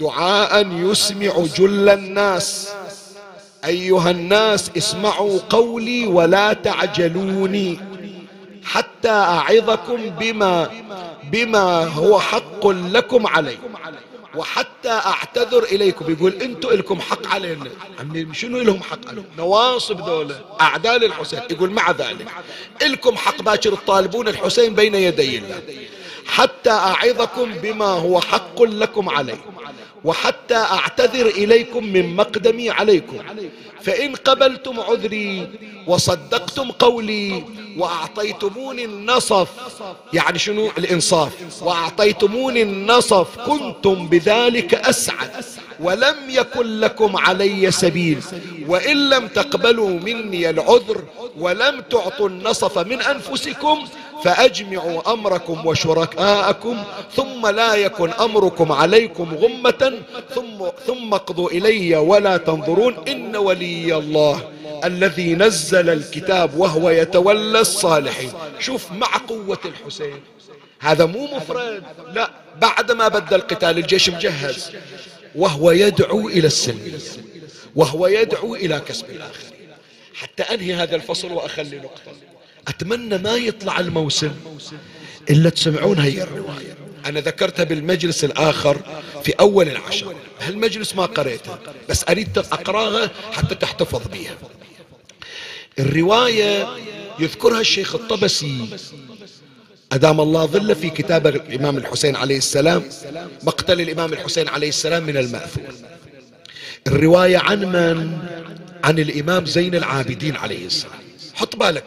Speaker 1: دعاء يسمع جل الناس أيها الناس اسمعوا قولي ولا تعجلوني حتى أعظكم بما بما هو حق لكم علي. وحتى أعتذر إليكم يقول أنتم لكم حق علينا. عمي شنو لهم حق علينا؟ نواصب دولة أعداء الحسين يقول مع ذلك لكم حق باكر تطالبون الحسين بين يدي الله. حتى أعظكم بما هو حق لكم علي وحتى أعتذر إليكم من مقدمي عليكم. فإن قبلتم عذري وصدقتم قولي وأعطيتموني النصف يعني شنو؟ الإنصاف. وأعطيتموني النصف كنتم بذلك أسعد. ولم يكن لكم علي سبيل. وإن لم تقبلوا مني العذر ولم تعطوا النصف من أنفسكم فأجمعوا أمركم وشركاءكم ثم لا يكن أمركم عليكم غمة ثم ثم اقضوا إلي ولا تنظرون إن ولي الله الذي نزل الكتاب وهو يتولى الصالحين. شوف مع قوة الحسين. هذا مو مفرد. لا بعد ما بدأ القتال الجيش مجهز. وهو يدعو إلى السلم. وهو يدعو إلى كسب الآخر. حتى أنهي هذا الفصل وأخلي نقطة. أتمنى ما يطلع الموسم إلا تسمعون هي الرواية. أنا ذكرتها بالمجلس الآخر في أول العشر. هالمجلس ما قريتها بس أريد أقراها حتى تحتفظ بها الرواية يذكرها الشيخ الطبسي. أدام الله ظله في كتاب الإمام الحسين عليه السلام مقتل الإمام الحسين عليه السلام من المأثور. الرواية عن من؟ عن الإمام زين العابدين عليه السلام. حط بالك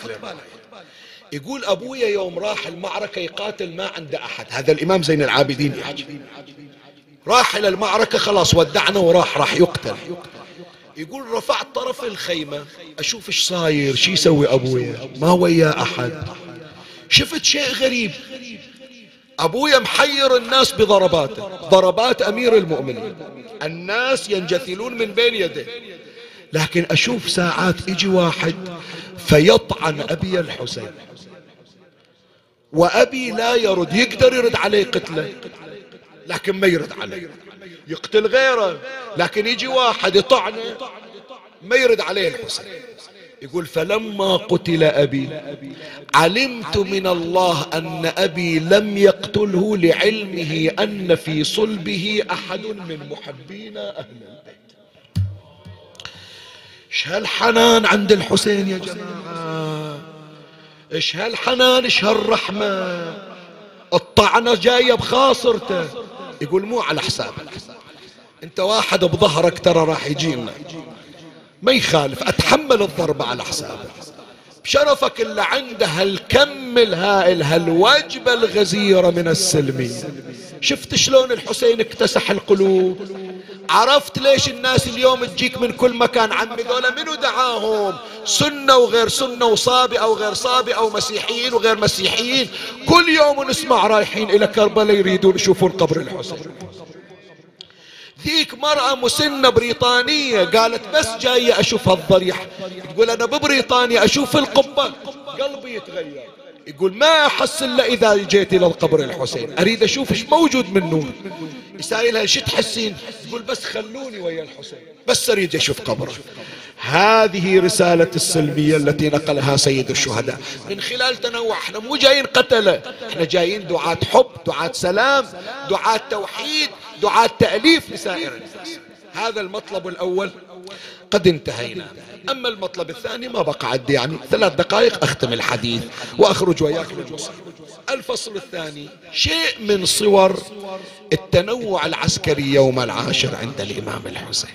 Speaker 1: يقول أبويا يوم راح المعركة يقاتل ما عنده أحد. هذا الإمام زين العابدين يحكي. راح إلى المعركة خلاص ودعنا وراح راح يقتل. يقول رفعت طرف الخيمة أشوف إيش صاير شي يسوي أبويا؟ ما ويا أحد. شفت شيء غريب. أبويا محير الناس بضرباته. ضربات أمير المؤمنين. الناس ينجثلون من بين يديه. لكن أشوف ساعات يجي واحد فيطعن أبي الحسين. وأبي لا يرد يقدر يرد عليه قتله لكن ما يرد عليه. يقتل غيره لكن يجي واحد يطعنه ما يرد عليه الحسين. يقول فلما قتل أبي علمت من الله أن أبي لم يقتله لعلمه أن في صلبه أحد من محبينا أهل البيت. إيش هالحنان عند الحسين يا جماعة. إيش هالحنان إيش هالرحمة؟ الطعنة جاية بخاصرته. يقول مو على حسابك. أنت واحد بظهرك ترى راح يجينا. ما يخالف أتحمل الضربة على حسابك. بشرفك اللي عنده هالكم الهائل هالوجبة الغزيرة من السلمية شفت شلون الحسين اكتسح القلوب؟ عرفت ليش الناس اليوم تجيك من كل مكان عمي ذولا منو دعاهم؟ سنة وغير سنة وصابئة أو غير صابئة أو مسيحيين وغير مسيحيين. كل يوم نسمع رايحين إلى كربلاء يريدون يشوفون قبر الحسين. ذيك مرأة مسنة بريطانية قالت بس جاية أشوف هالضريح تقول أنا ببريطانيا أشوف القبة. قلبي يتغير. يقول ما أحس إلا إذا جيت إلى القبر الحسين. أريد أشوف إيش موجود من نور. يسائلها شو تحسين؟ تقول بس خلوني ويا الحسين. بس أريد أشوف قبره. هذه رسالة السلمية التي نقلها سيد الشهداء. من خلال تنوع إحنا مو جايين قتلة إحنا جايين دعاة حب دعاة سلام دعاة توحيد دعاة تأليف لسائر الناس. هذا المطلب الأول. قد انتهينا. أما المطلب الثاني ما بقى عندي يعني ثلاث دقائق أختم الحديث وأخرج وياك الفصل الثاني شيء من صور التنوع العسكري يوم العاشر عند الإمام الحسين.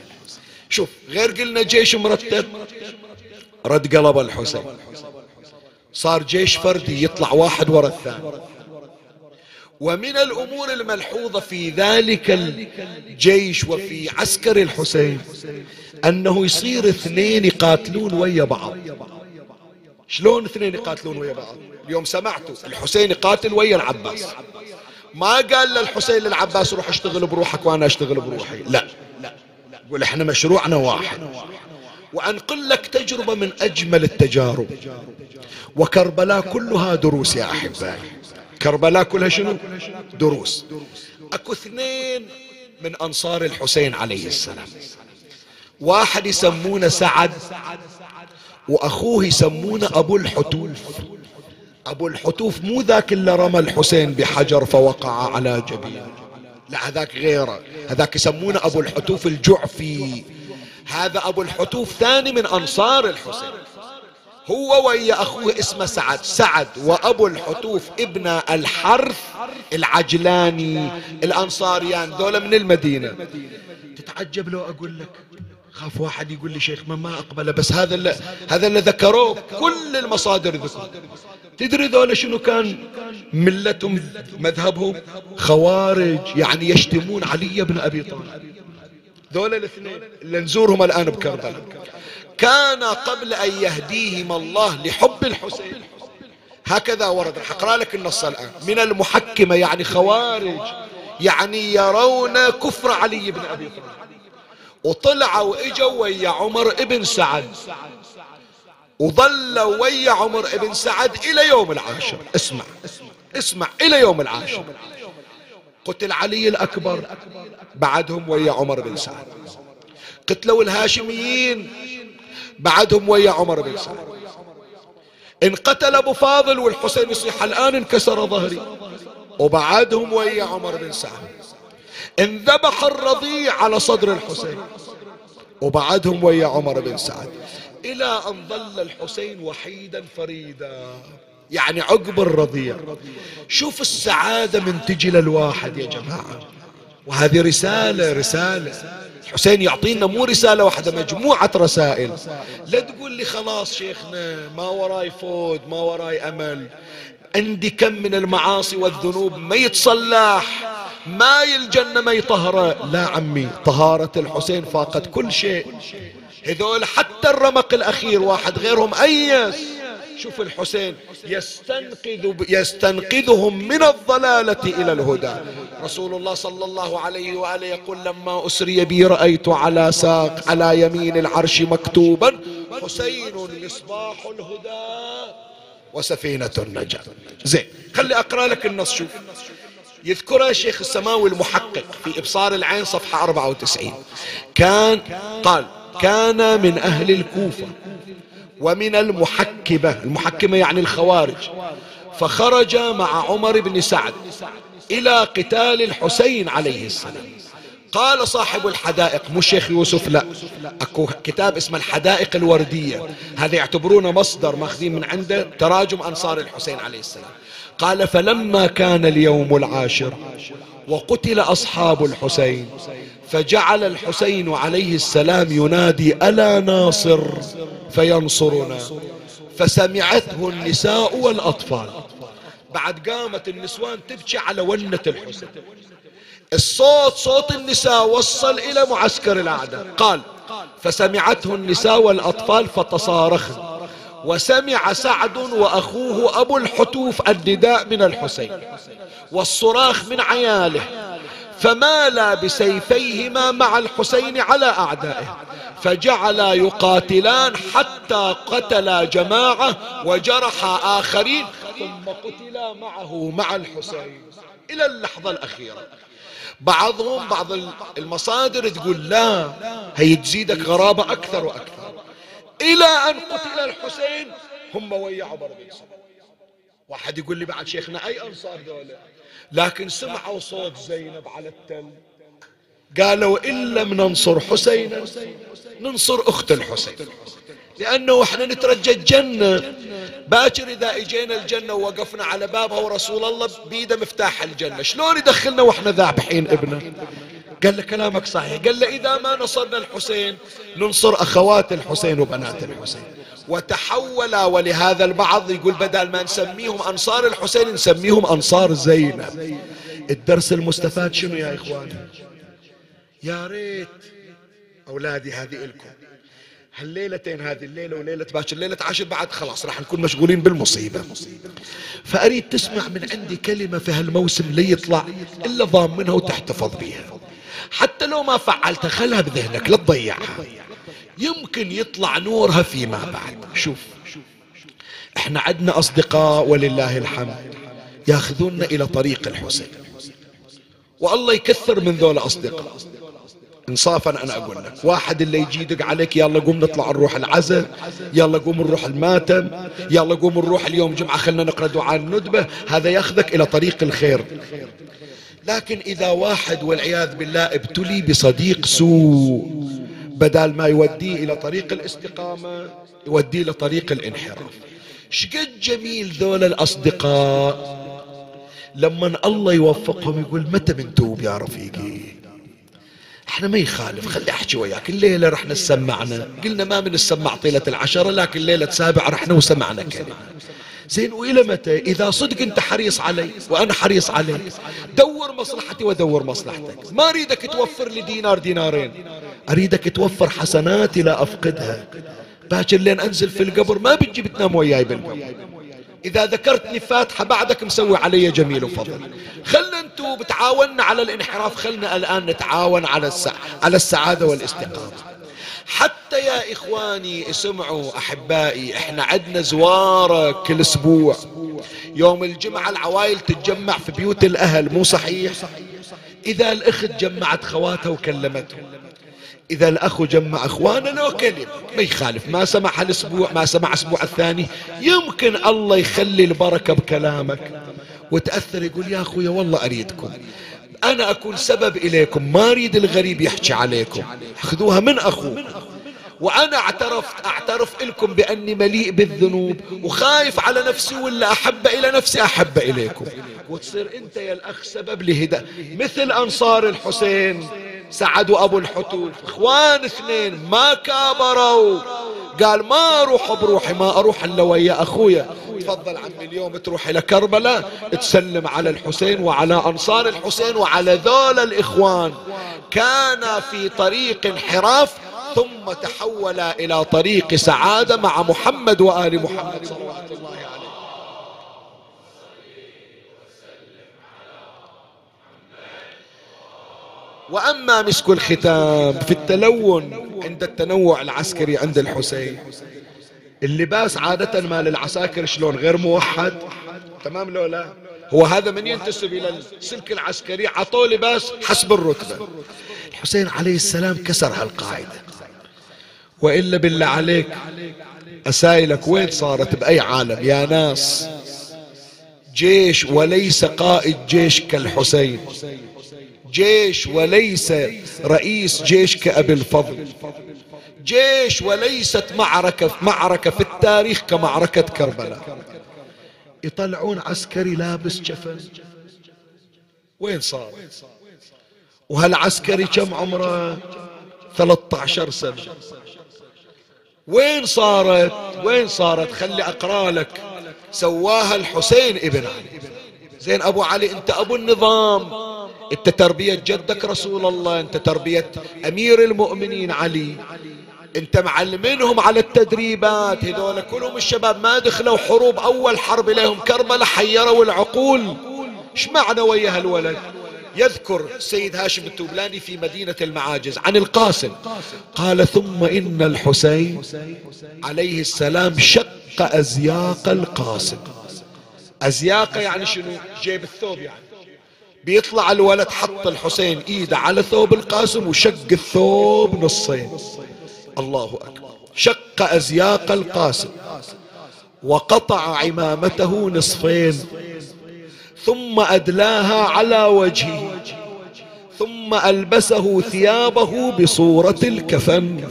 Speaker 1: شوف غير قلنا جيش مرتب. رد قلب الحسين. صار جيش فردي يطلع واحد ورا الثاني. ومن الأمور الملحوظة في ذلك الجيش وفي عسكر الحسين أنه يصير اثنين يقاتلون ويا بعض. شلون اثنين يقاتلون ويا بعض؟ اليوم سمعتوا الحسين يقاتل ويا العباس. ما قال للحسين للعباس روح اشتغل بروحك وأنا أشتغل بروحي. لا. يقول إحنا مشروعنا واحد. وأنقل لك تجربة من أجمل التجارب. وكربلاء كلها دروس يا أحبائي. كربلاء كلها شنو؟ دروس. أكو اثنين من أنصار الحسين عليه السلام. واحد يسمونه سعد وأخوه يسمونه أبو الحتوف. أبو الحتوف مو ذاك اللي رمى الحسين بحجر فوقع على جبينه. لا هذاك غيره هذاك يسمونه أبو الحتوف الجعفي. هذا أبو الحتوف ثاني من أنصار الحسين. هو ويا أخوه اسمه سعد. سعد وأبو الحتوف ابن الحرث العجلاني الأنصاريان ذولا من المدينة. تتعجب لو أقول لك خاف واحد يقول لي شيخ ما ما أقبله بس هذا اللي هذا اللي ذكروه كل المصادر ذكر تدري ذولا شنو كان؟ ملتهم مذهبهم خوارج يعني يشتمون علي بن أبي طالب. ذولا الاثنين اللي نزورهم الآن بكربلاء. كان قبل أن يهديهم الله لحب الحسين. هكذا ورد راح أقرأ لك النص الآن. من المحكمة يعني خوارج يعني يرون كفر علي بن أبي طالب. وطلعوا واجوا ويا عمر ابن سعد. وظلوا ويا عمر ابن سعد إلى يوم العاشر. اسمع اسمع إلى يوم العاشر. قتل علي الأكبر بعدهم ويا عمر بن سعد. قتلوا الهاشميين بعدهم ويا عمر بن سعد. انقتل أبو فاضل والحسين يصيح الآن انكسر ظهري. وبعدهم ويا عمر بن سعد. انذبح الرضيع على صدر الحسين. وبعدهم ويا عمر بن سعد. إلى أن ظل الحسين وحيدا فريدا. يعني عقب الرضيع. شوف السعادة من تجي للواحد يا جماعة. وهذه رسالة رسالة. الحسين يعطينا مو رسالة واحدة مجموعة رسائل. لا تقول لي خلاص شيخنا ما وراي فود ما وراي أمل. عندي كم من المعاصي والذنوب ما يتصلح. ما الجنة ما يطهره لا عمي طهارة الحسين فاقت كل شيء. هذول حتى الرمق الأخير واحد غيرهم أيس. شوف الحسين يستنقذ يستنقذهم من الضلالة إلى الهدى. رسول الله صلى الله عليه وآله يقول لما أسري بي رأيت على ساق على يمين العرش مكتوبا حسين مصباح الهدى. وسفينة النجاة زين خلي أقرأ لك النص شوف. يذكرها شيخ السماوي المحقق في إبصار العين صفحة 94 كان قال كان من أهل الكوفة ومن المحكمة. المحكمة يعني الخوارج. فخرج مع عمر بن سعد إلى قتال الحسين عليه السلام. قال صاحب الحدائق مو الشيخ يوسف لا. أكو كتاب اسمه الحدائق الوردية. هذا يعتبرونه مصدر ماخذين من عنده تراجم أنصار الحسين عليه السلام. قال فلما كان اليوم العاشر وقتل أصحاب الحسين فجعل الحسين عليه السلام ينادي ألا ناصر؟ فينصرنا. فسمعته النساء والأطفال. بعد قامت النسوان تبكي على ونة الحسين. الصوت صوت النساء وصل إلى معسكر الأعداء. قال فسمعته النساء والأطفال فتصارخن وسمع سعد وأخوه أبو الحتوف النداء من الحسين. والصراخ من عياله. فمالا بسيفيهما مع الحسين على أعدائه. فجعلا يقاتلان حتى قتلا جماعة وجرحا آخرين. ثم قتلا معه مع الحسين. إلى اللحظة الأخيرة. بعضهم بعض المصادر تقول لا هي تزيدك غرابة أكثر وأكثر. إلى أن قتل الحسين هم ويا عمر بن واحد يقول لي بعد شيخنا أي أنصار دولة لكن سمعوا صوت زينب على التل. قالوا إن لم ننصر حسينا ننصر أخت الحسين. لأنه إحنا نترجى الجنة. باكر إذا إجينا الجنة ووقفنا على بابها ورسول الله بيده مفتاح الجنة. شلون يدخلنا وإحنا ذابحين ابنه؟ قال له كلامك صحيح. قال له إذا ما نصرنا الحسين ننصر أخوات الحسين وبنات الحسين. وتحول ولهذا البعض يقول بدل ما نسميهم أنصار الحسين نسميهم أنصار زينب. الدرس المستفاد شنو يا إخواني يا ريت أولادي هذه إلكم. هالليلتين هذه الليلة وليلة باكر ليلة عاشر بعد خلاص راح نكون مشغولين بالمصيبة. فأريد تسمع من عندي كلمة في هالموسم ليطلع إلا ضامنها وتحتفظ بها حتى لو ما فعلتها خلها بذهنك لا تضيعها. يمكن يطلع نورها فيما بعد. شوف إحنا عندنا أصدقاء ولله الحمد ياخذوننا إلى طريق الحسين. والله يكثر من ذول أصدقاء. انصافا أنا أقول لك. واحد اللي يجي يدق عليك يلا قوم نطلع نروح العزاء يلا قوم نروح الماتم يلا قوم نروح اليوم جمعة خلنا نقرأ دعاء الندبة. هذا ياخذك إلى طريق الخير. لكن إذا واحد والعياذ بالله ابتلي بصديق سوء بدل ما يوديه إلى طريق الاستقامة يوديه إلى طريق الانحراف. شقد جميل ذول الأصدقاء؟ لما الله يوفقهم يقول متى بنتوب يا رفيقي؟ إحنا ما يخالف خلي احكي وياك. الليلة رحنا سمعنا قلنا ما من السمع طيلة العشرة لكن ليلة سابعة رحنا وسمعنا كلمة. زين وإلى متى؟ إذا صدق أنت حريص علي وأنا حريص عليك دور مصلحتي ودور مصلحتك. ما أريدك توفر لي دينار دينارين. أريدك توفر حسناتي لا أفقدها. باكر لين أنزل في القبر ما بتجي بتنام وياي بالقبر. إذا ذكرتني فاتحة بعدك مسوي علي جميل وفضل. خلنا انتو بتعاوننا على الانحراف خلنا الآن نتعاون على السع... على السعادة والاستقامة. حتى يا إخواني اسمعوا أحبائي إحنا عندنا زوارة كل أسبوع. يوم الجمعة العوائل تتجمع في بيوت الأهل مو صحيح؟ إذا الأخت جمعت خواتها وكلمتهم إذا الأخ جمع أخوانه لو ما يخالف. ما سمع هالأسبوع ما سمع الأسبوع الثاني. يمكن الله يخلي البركة بكلامك. وتأثر يقول يا أخويا والله أريدكم. أنا أكون سبب إليكم. ما أريد الغريب يحكي عليكم. خذوها من أخوكم وأنا اعترفت أعترف لكم بأني مليء بالذنوب. وخايف على نفسي ولا أحب إلى نفسي أحب إليكم. وتصير أنت يا الأخ سبب لهداية مثل أنصار الحسين. سعد وأبو الحتوف إخوان اثنين ما كابروا. قال ما أروح بروحي ما أروح إلا ويا أخويا. تفضل عمي اليوم تروح إلى كربلاء تسلم على الحسين وعلى أنصار الحسين وعلى ذول الإخوان. كان في طريق انحراف ثم تحول إلى طريق سعادة مع محمد وآل محمد صلوات الله عليه. وأما مسك الختام في التلون عند التنوع العسكري عند الحسين. اللباس عادة ما للعساكر شلون غير موحد. تمام لو لا؟ هو هذا من ينتسب إلى السلك العسكري. عطوه لباس حسب الرتبة. الحسين عليه السلام كسر هالقاعدة. وإلا بالله عليك أسائلك وين صارت بأي عالم يا ناس؟ جيش وليس قائد جيش كالحسين. جيش وليس رئيس جيش كأبي الفضل. جيش وليست معركة معركة في التاريخ كمعركة كربلاء. يطلعون عسكري لابس جفن. وين صار؟ وهالعسكري كم عمره؟ 13 سنة. وين صارت؟ وين صارت؟ خلي أقرأ لك. سواها الحسين ابن علي. زين أبو علي أنت أبو النظام. أنت تربية جدك رسول الله أنت تربية أمير المؤمنين علي. انت معلمينهم على التدريبات هذول كلهم الشباب ما دخلوا حروب أول حرب لهم كربلاء حيروا العقول. إيش معنى ويا هالولد؟ يذكر السيد هاشم التوبلاني في مدينة المعاجز عن القاسم. قال ثم إن الحسين عليه السلام شق أزياق القاسم. أزياق يعني شنو؟ جيب الثوب يعني. بيطلع الولد حط الحسين ايده على ثوب القاسم وشق الثوب نصين. الله أكبر. شق أزياق القاسم وقطع عمامته نصفين. ثم أدلاها على وجهه. ثم ألبسه ثيابه بصورة الكفن.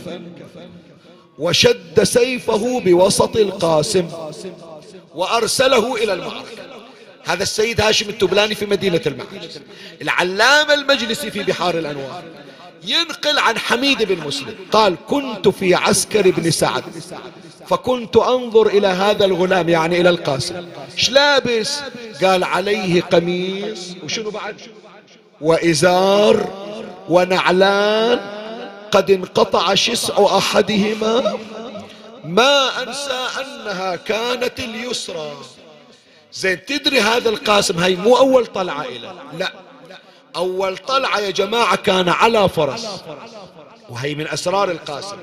Speaker 1: وشد سيفه بوسط القاسم. وأرسله إلى المعركة. هذا السيد هاشم التبلاني في مدينة المعارج العلامة المجلسي في بحار الأنوار. ينقل عن حميد بن مسلم. قال كنت في عسكر بن سعد. فكنت أنظر إلى هذا الغلام يعني إلى القاسم. إيش لابس? قال عليه قميص. وشنو بعد؟ وإزار ونعلان. قد انقطع شسع أحدهما. ما أنسى أنها كانت اليسرى. زين تدري هذا القاسم هاي مو أول طلعة له لا. أول طلعة يا جماعة كان على فرس. وهي من أسرار القاسم.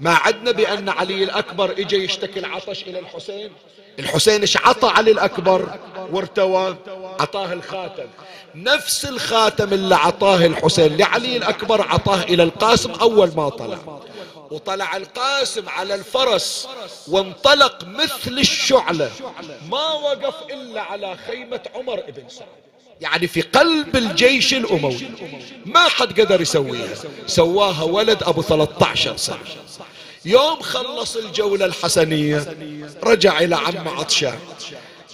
Speaker 1: ما عدنا بأن علي الأكبر إجا يشتكي العطش إلى الحسين. الحسين إيش عطى علي الأكبر؟ وارتوى عطاه الخاتم. نفس الخاتم اللي عطاه الحسين لعلي الأكبر عطاه إلى القاسم أول ما طلع. وطلع القاسم على الفرس وانطلق مثل الشعلة. ما وقف إلا على خيمة عمر بن سعد. يعني في قلب الجيش الأموي. ما حد قدر يسويها. سواها ولد أبو 13 سنة. يوم خلص الجولة الحسنية رجع إلى عم عطشان.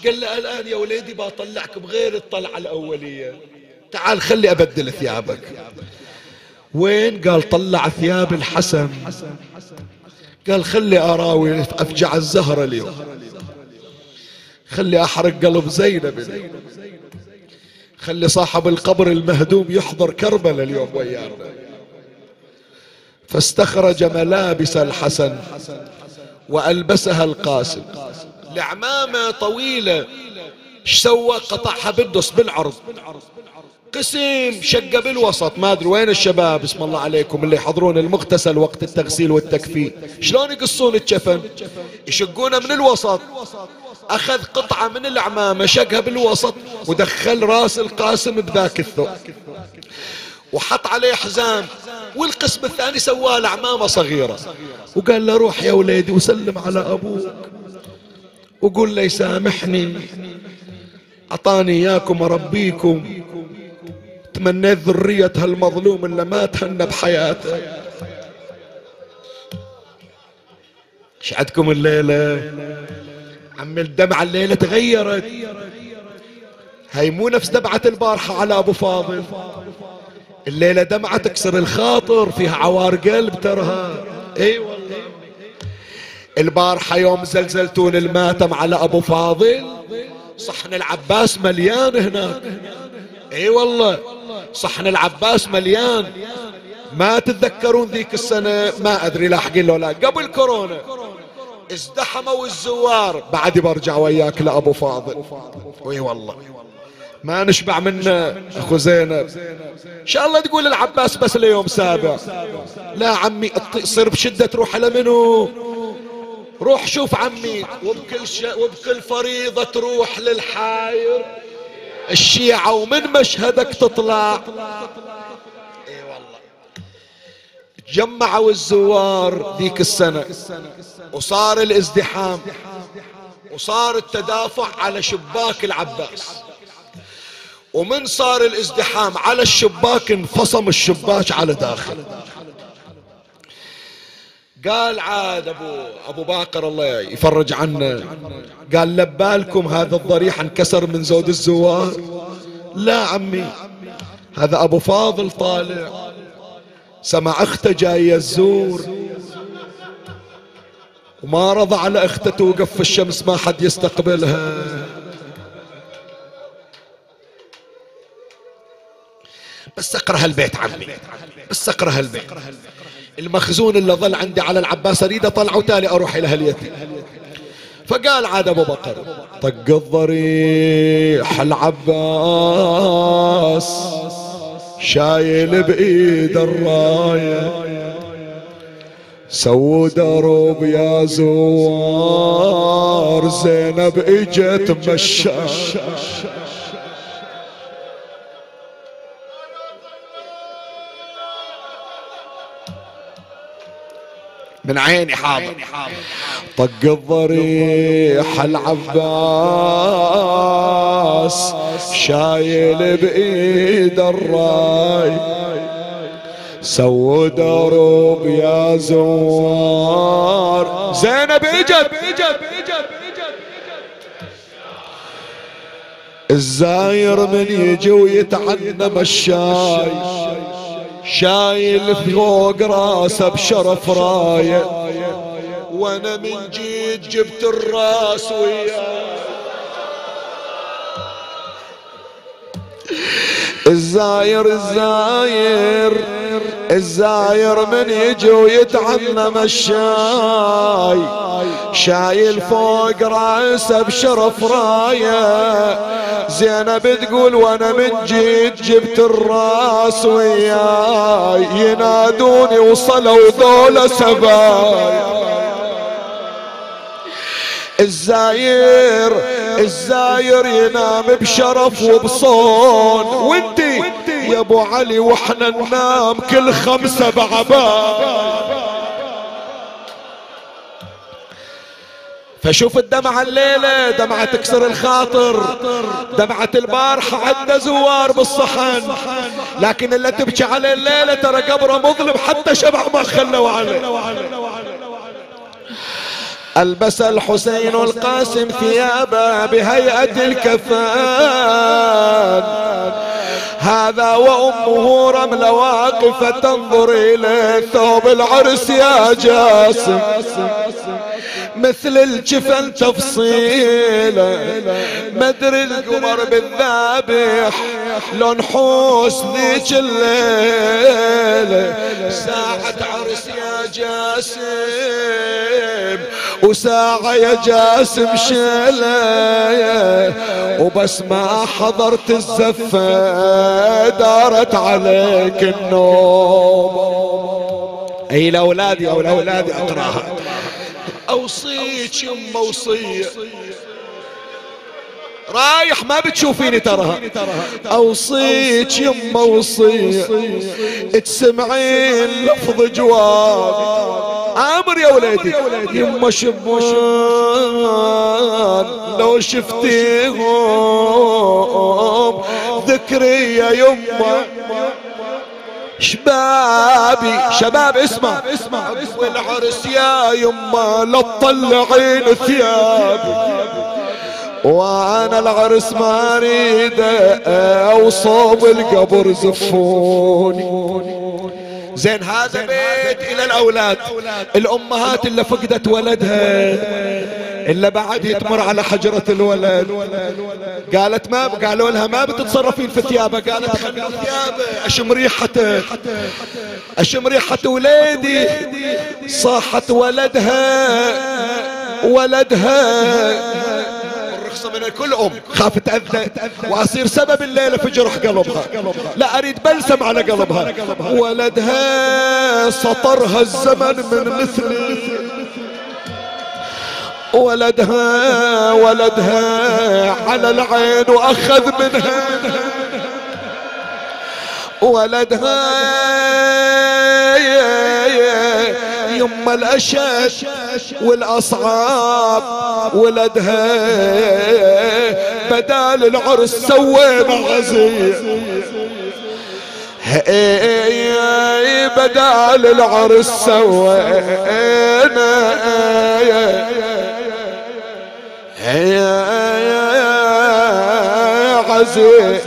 Speaker 1: قال له الآن يا وليدي بطلعك بغير الطلعة الأولية. تعال خلي أبدل ثيابك. وين؟ قال طلع ثياب الحسن. قال خلي أراوي أفجع الزهرة اليوم. خلي أحرق قلب زينب اليوم. خلي صاحب القبر المهدوم يحضر كربلاء اليوم ويانا. فاستخرج ملابس الحسن وألبسها القاسم. العمامة طويلة. إيش سوى؟ قطعها بالدس بالعرض. قسم شق بالوسط. ما أدري وين الشباب اسم الله عليكم اللي يحضرون المغتسل وقت التغسيل والتكفين. شلون يقصون الجفن؟ يشقونه من الوسط. أخذ قطعة من العمامة شقها بالوسط ودخل راس القاسم بذاك الثوب. وحط عليه حزام والقسم الثاني سواه العمامة صغيرة. وقال له روح يا وليدي وسلم على أبوك. وقول له يسامحني أعطاني إياكم اربيكم تمنيت ذرية هالمظلوم اللي ما تهنى بحياته. إيش عندكم الليلة؟ عم الدمعة الليلة تغيرت. هاي مو نفس دمعة البارحة على أبو فاضل. الليلة دمعة تكسر الخاطر فيها عوار قلب ترها. إي والله. البارحة يوم زلزلتون الماتم على أبو فاضل صحن العباس مليان هناك. إي والله صحن العباس مليان. ما تتذكرون ذيك السنة؟ ما أدري لاحقين لو لا. قبل كورونا ازدحموا الزوار. بعد برجع وياك لأبو فاضل. وي والله. ما نشبع منه أخو زينب. إن شاء الله تقول العباس بس ليوم سابع. لا عمي تصير بشدة تروح على منو روح شوف عمي. وبكل. وبكل فريضة تروح للحاير. الشيعة ومن مشهدك تطلع. إي والله. جمعوا الزوار ذيك السنة. وصار الازدحام. وصار التدافع على شباك العباس. ومن صار الازدحام على الشباك انفصم الشباك على داخل. قال عاد ابو أبو باقر الله يفرج عنا قال لبالكم هذا الضريح انكسر من زود الزوار. لا عمي هذا أبو فاضل طالع. سمع أخته جاية الزور. وما رضى على أخته توقف في الشمس ما حد يستقبلها. بس اقرأ هالبيت عمي بس اقرأ هالبيت. المخزون اللي ظل عندي على العباس أريد اطلعه وتالي أروح إلى هاليتي فقال عاد أبو بكر طق الضريح العباس شايل بإيد الراية. سو درب يا زوار زينب إجت مشى من عيني حاضر. طق الضريح العباس شايل بإيد الراي. سو دروب يا زوار. زينب إجت. الزاير من يجي ويتعنم الشاي. شايل فوق راسه بشرف رايه وأنا من جيت جبت الراس وياه. الزاير الزاير الزاير من يجي ويتعمم الشاي. شايل فوق رأسه بشرف راية. زينب تقول وأنا من جيت جبت الراس وياي. ينادوني وصلوا ذولا سبايا. الزاير الزاير ينام بشرف وبصون. وانتي يا أبو علي وإحنا ننام كل خمسة بعباد. فشوف الدمعة الليلة دمعة تكسر الخاطر. دمعة البارحة عندنا زوار بالصحن. لكن اللي تبكي عليه الليلة ترى قبره مظلم حتى شبع ما خلوا عليه. ألبس الحسين القاسم ثيابه بهيئة الكفان. هذا وأمه رملة واقفة تنظر إلى ثوب العرس يا جاسم. مثل الجفن تفصيله مدري القمر بالذابح لو نحوس ذيك الليلة. ساعة عرس يا جاسم. وساعة يا جاسم شيلة وبس ما حضرت الزفة دارت عليك النوم. أي الاولاد يا اولادي أقراها. أوصيك يما وصيه رايح ما بتشوفيني تراها أوصيك يما وصيه تسمعين لفظ جواب. أمر يا وليدي يما شبان لو شفتيهم ذكري يا يما. شبابي شباب اسمع. اسمع والعرس يا يما لا تطلعين ثيابي. وأنا العرس ما أريد اوصب القبر زفوني. زين هذا بيت إلى الأولاد. الأمهات اللي فقدت ولدها إلا بعد يتمر على حجرة الولد. قالت ما قالوا لها ما بتتصرفين في ثيابه قالت خلوا ثيابه أشم ريحته أشم ريحة وليدي صاحت ولدها ولدها. من كل أم. خاف تأذى. وأصير سبب الليلة في جرح قلبها. لا أريد بلسم على قلبها ولدها سطرها الزمن من مثل. ولدها ولدها على العين وأخذ منها. ولدها يما الأشد والأصعاب ولدها. بدال العرس سوينا عزيز بدال العرس سوينا عزيز.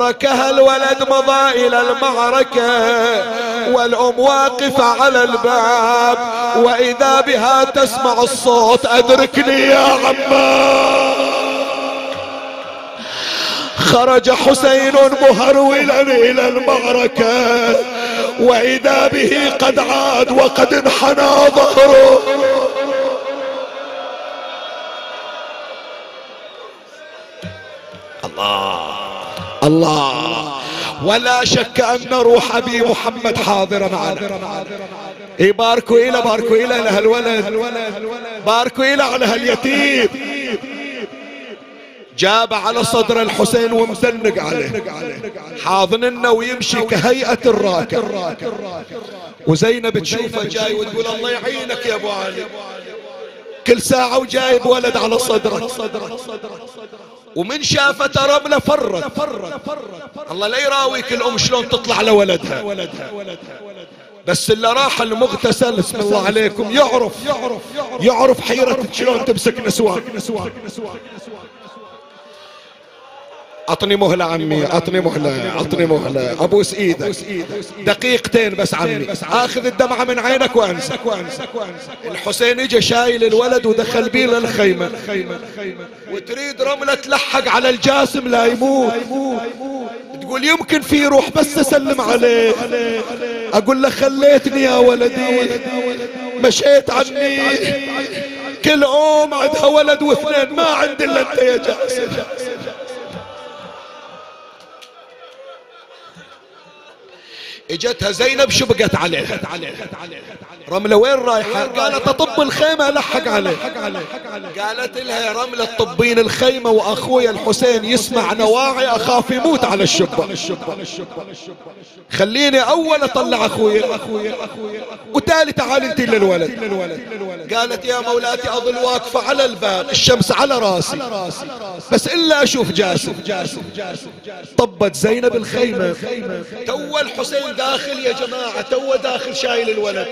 Speaker 1: تركها الولد مضى إلى المعركة والأم واقفة على الباب وإذا بها تسمع الصوت أدركني يا عمار خرج حسين مهرولا إلى المعركة وإذا به قد عاد وقد انحنى ظهره. الله. الله. ولا شك أن روح أبي محمد حاضرا معنا يباركوا إلى باركوا إلى لهالولد باركوا إلى على هاليتيم جاب على صدر الحسين ومزنق عليه. حاضننا ويمشي كهيئة الراكب وزينب تشوفه جاي وتقول الله يعينك يا أبو علي. كل ساعة وجايب ولد على صدره ومن شافت رملة فرت الله لا يراويك الأم شلون تطلع لولدها. بس اللي راح المغتسل اسم الله عليكم يعرف يعرف حيرة شلون تمسك نسوان. اعطني مهلة عمي اعطني مهلة اعطني مهلة ابوس إيدك دقيقتين بس عمي. آخذ الدمعة من عينك وأنسى. الحسين اجى شايل الولد ودخل بيه للخيمة. وتريد رملة تلحق على الجاسم لا يموت. تقول يمكن في روح بس أسلم عليه. أقول له خليتني يا ولدي. مشيت عني. كل ام عندها ولد واثنين ما عندي إلا أنت يا جاسم. اجتها زينب شبقت عليها. رملة وين رايحة قالت اطب الخيمة لحق عليه قالت لها يا رملة طبين الخيمة وأخويا الحسين يسمع نواعي أخاف يموت على الشبة. خليني أول أطلع أخويا. وتالي تعال أنت للولد. قالت يا مولاتي أظل واقفة على الباب الشمس على راسي. بس إلا أشوف جاسم. طبت زينب الخيمة. تو الحسين داخل يا جماعة تو داخل شايل الولد.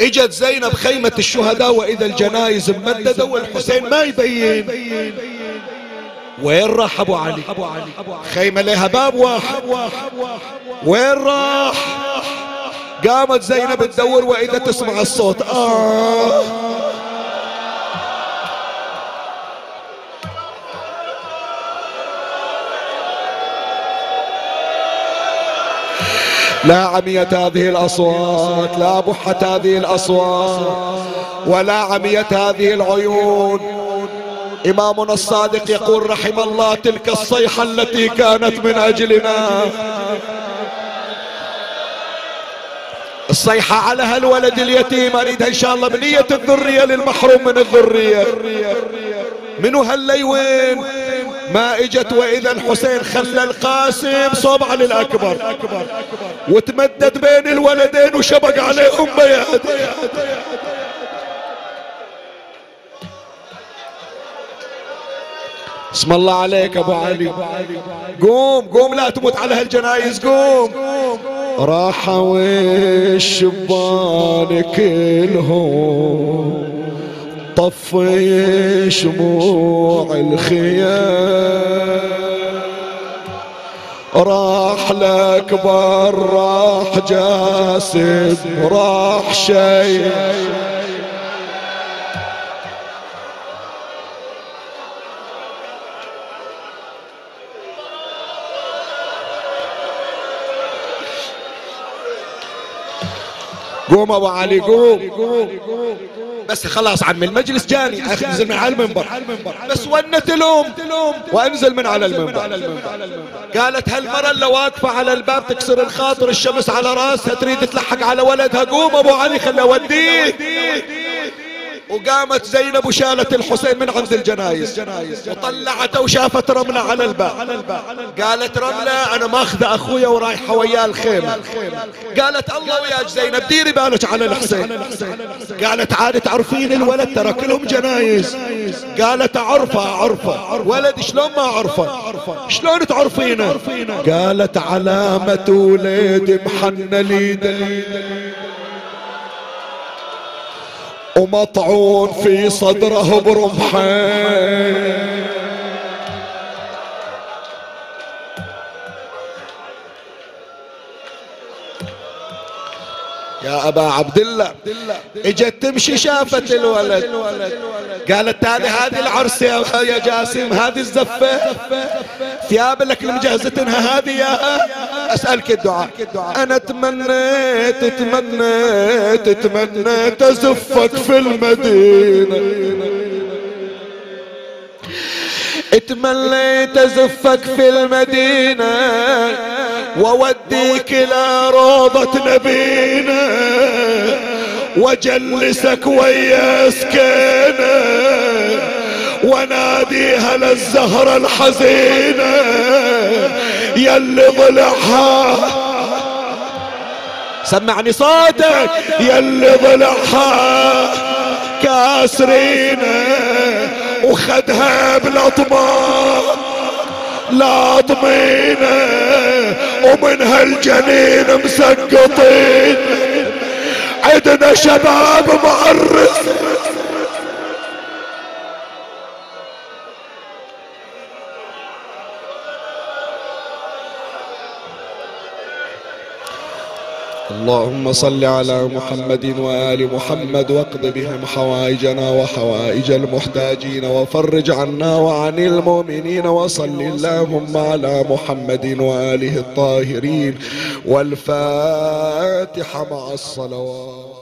Speaker 1: إجت زينب خيمة الشهداء وإذا الجنايز ممددة والحسين ما يبين. وين راح ابو علي؟ خيمة لها باب واحد. وين راح؟ قامت زينب تدور وإذا تسمع الصوت. آه. لا عميت هذه الأصوات لا بحت هذه الأصوات ولا عميت هذه العيون. إمامنا الصادق يقول رحم الله تلك الصيحة التي كانت من أجلنا. الصيحة على هالولد اليتيم أريدها إن شاء الله بنية الذرية للمحروم من الذرية. منو هالليوين ما اجت وإذا الحسين خلى القاسم صوب على الأكبر. وتمدد بين الولدين وشبق عليهم بياد اسم الله عليك أبو علي. قوم قوم لا تموت على هالجنايز قوم. راحوا الشبان كلهم. طفي شموع الخيام. راح الاكبر راح جاسم راح شيء قوم أبو علي قوم بس خلاص عم المجلس جاني. انزل من على المنبر. بس ونت الام وانزل من على المنبر. قالت هالمرة اللي واقفة على الباب تكسر الخاطر الشمس على راسها تريد تلحق على ولدها. قوم أبو علي خلي اوديه وقامت زينب وشالت الحسين من عند الجنايز. وطلعته وشافت رملة على الباب. قالت رملة أنا ماخذة أخويا ورايحة وياه الخيمة. قالت الله وياك زينب ديري بالك على الحسين. قالت عاد تعرفين الولد ترى كلهم جنايز. قالت اعرفه اعرفه ولد شلون ما اعرفه شلون تعرفينه؟ قالت علامة وليد محنى لي ومطعون في صدره برمحين. يا أبا عبد الله إجت تمشي شافت الولد. قالت هذه هذه العرس يا جاسم هذه الزفة. ثياب لك المجهزتنها هذه يا أسألك الدعاء. أنا تمنيت تمنيت تمنيت أزفك في المدينة. اتمنيت ازفك في المدينة واوديك إلى روضة نبينا واجلسك ويا سكينة وناديها للزهرة الحزينة يلي ضلعها. سمعني صوتك يلي ضلعها. كاسرينة. وخدها بلطمة لاطمينه ومن هالجنين مسقطين. عندنا شباب معرس اللهم صل على محمد وآل محمد واقض بهم حوائجنا وحوائج المحتاجين وفرج عنا وعن المؤمنين وصل اللهم على محمد وآله الطاهرين والفاتحة مع الصلوات.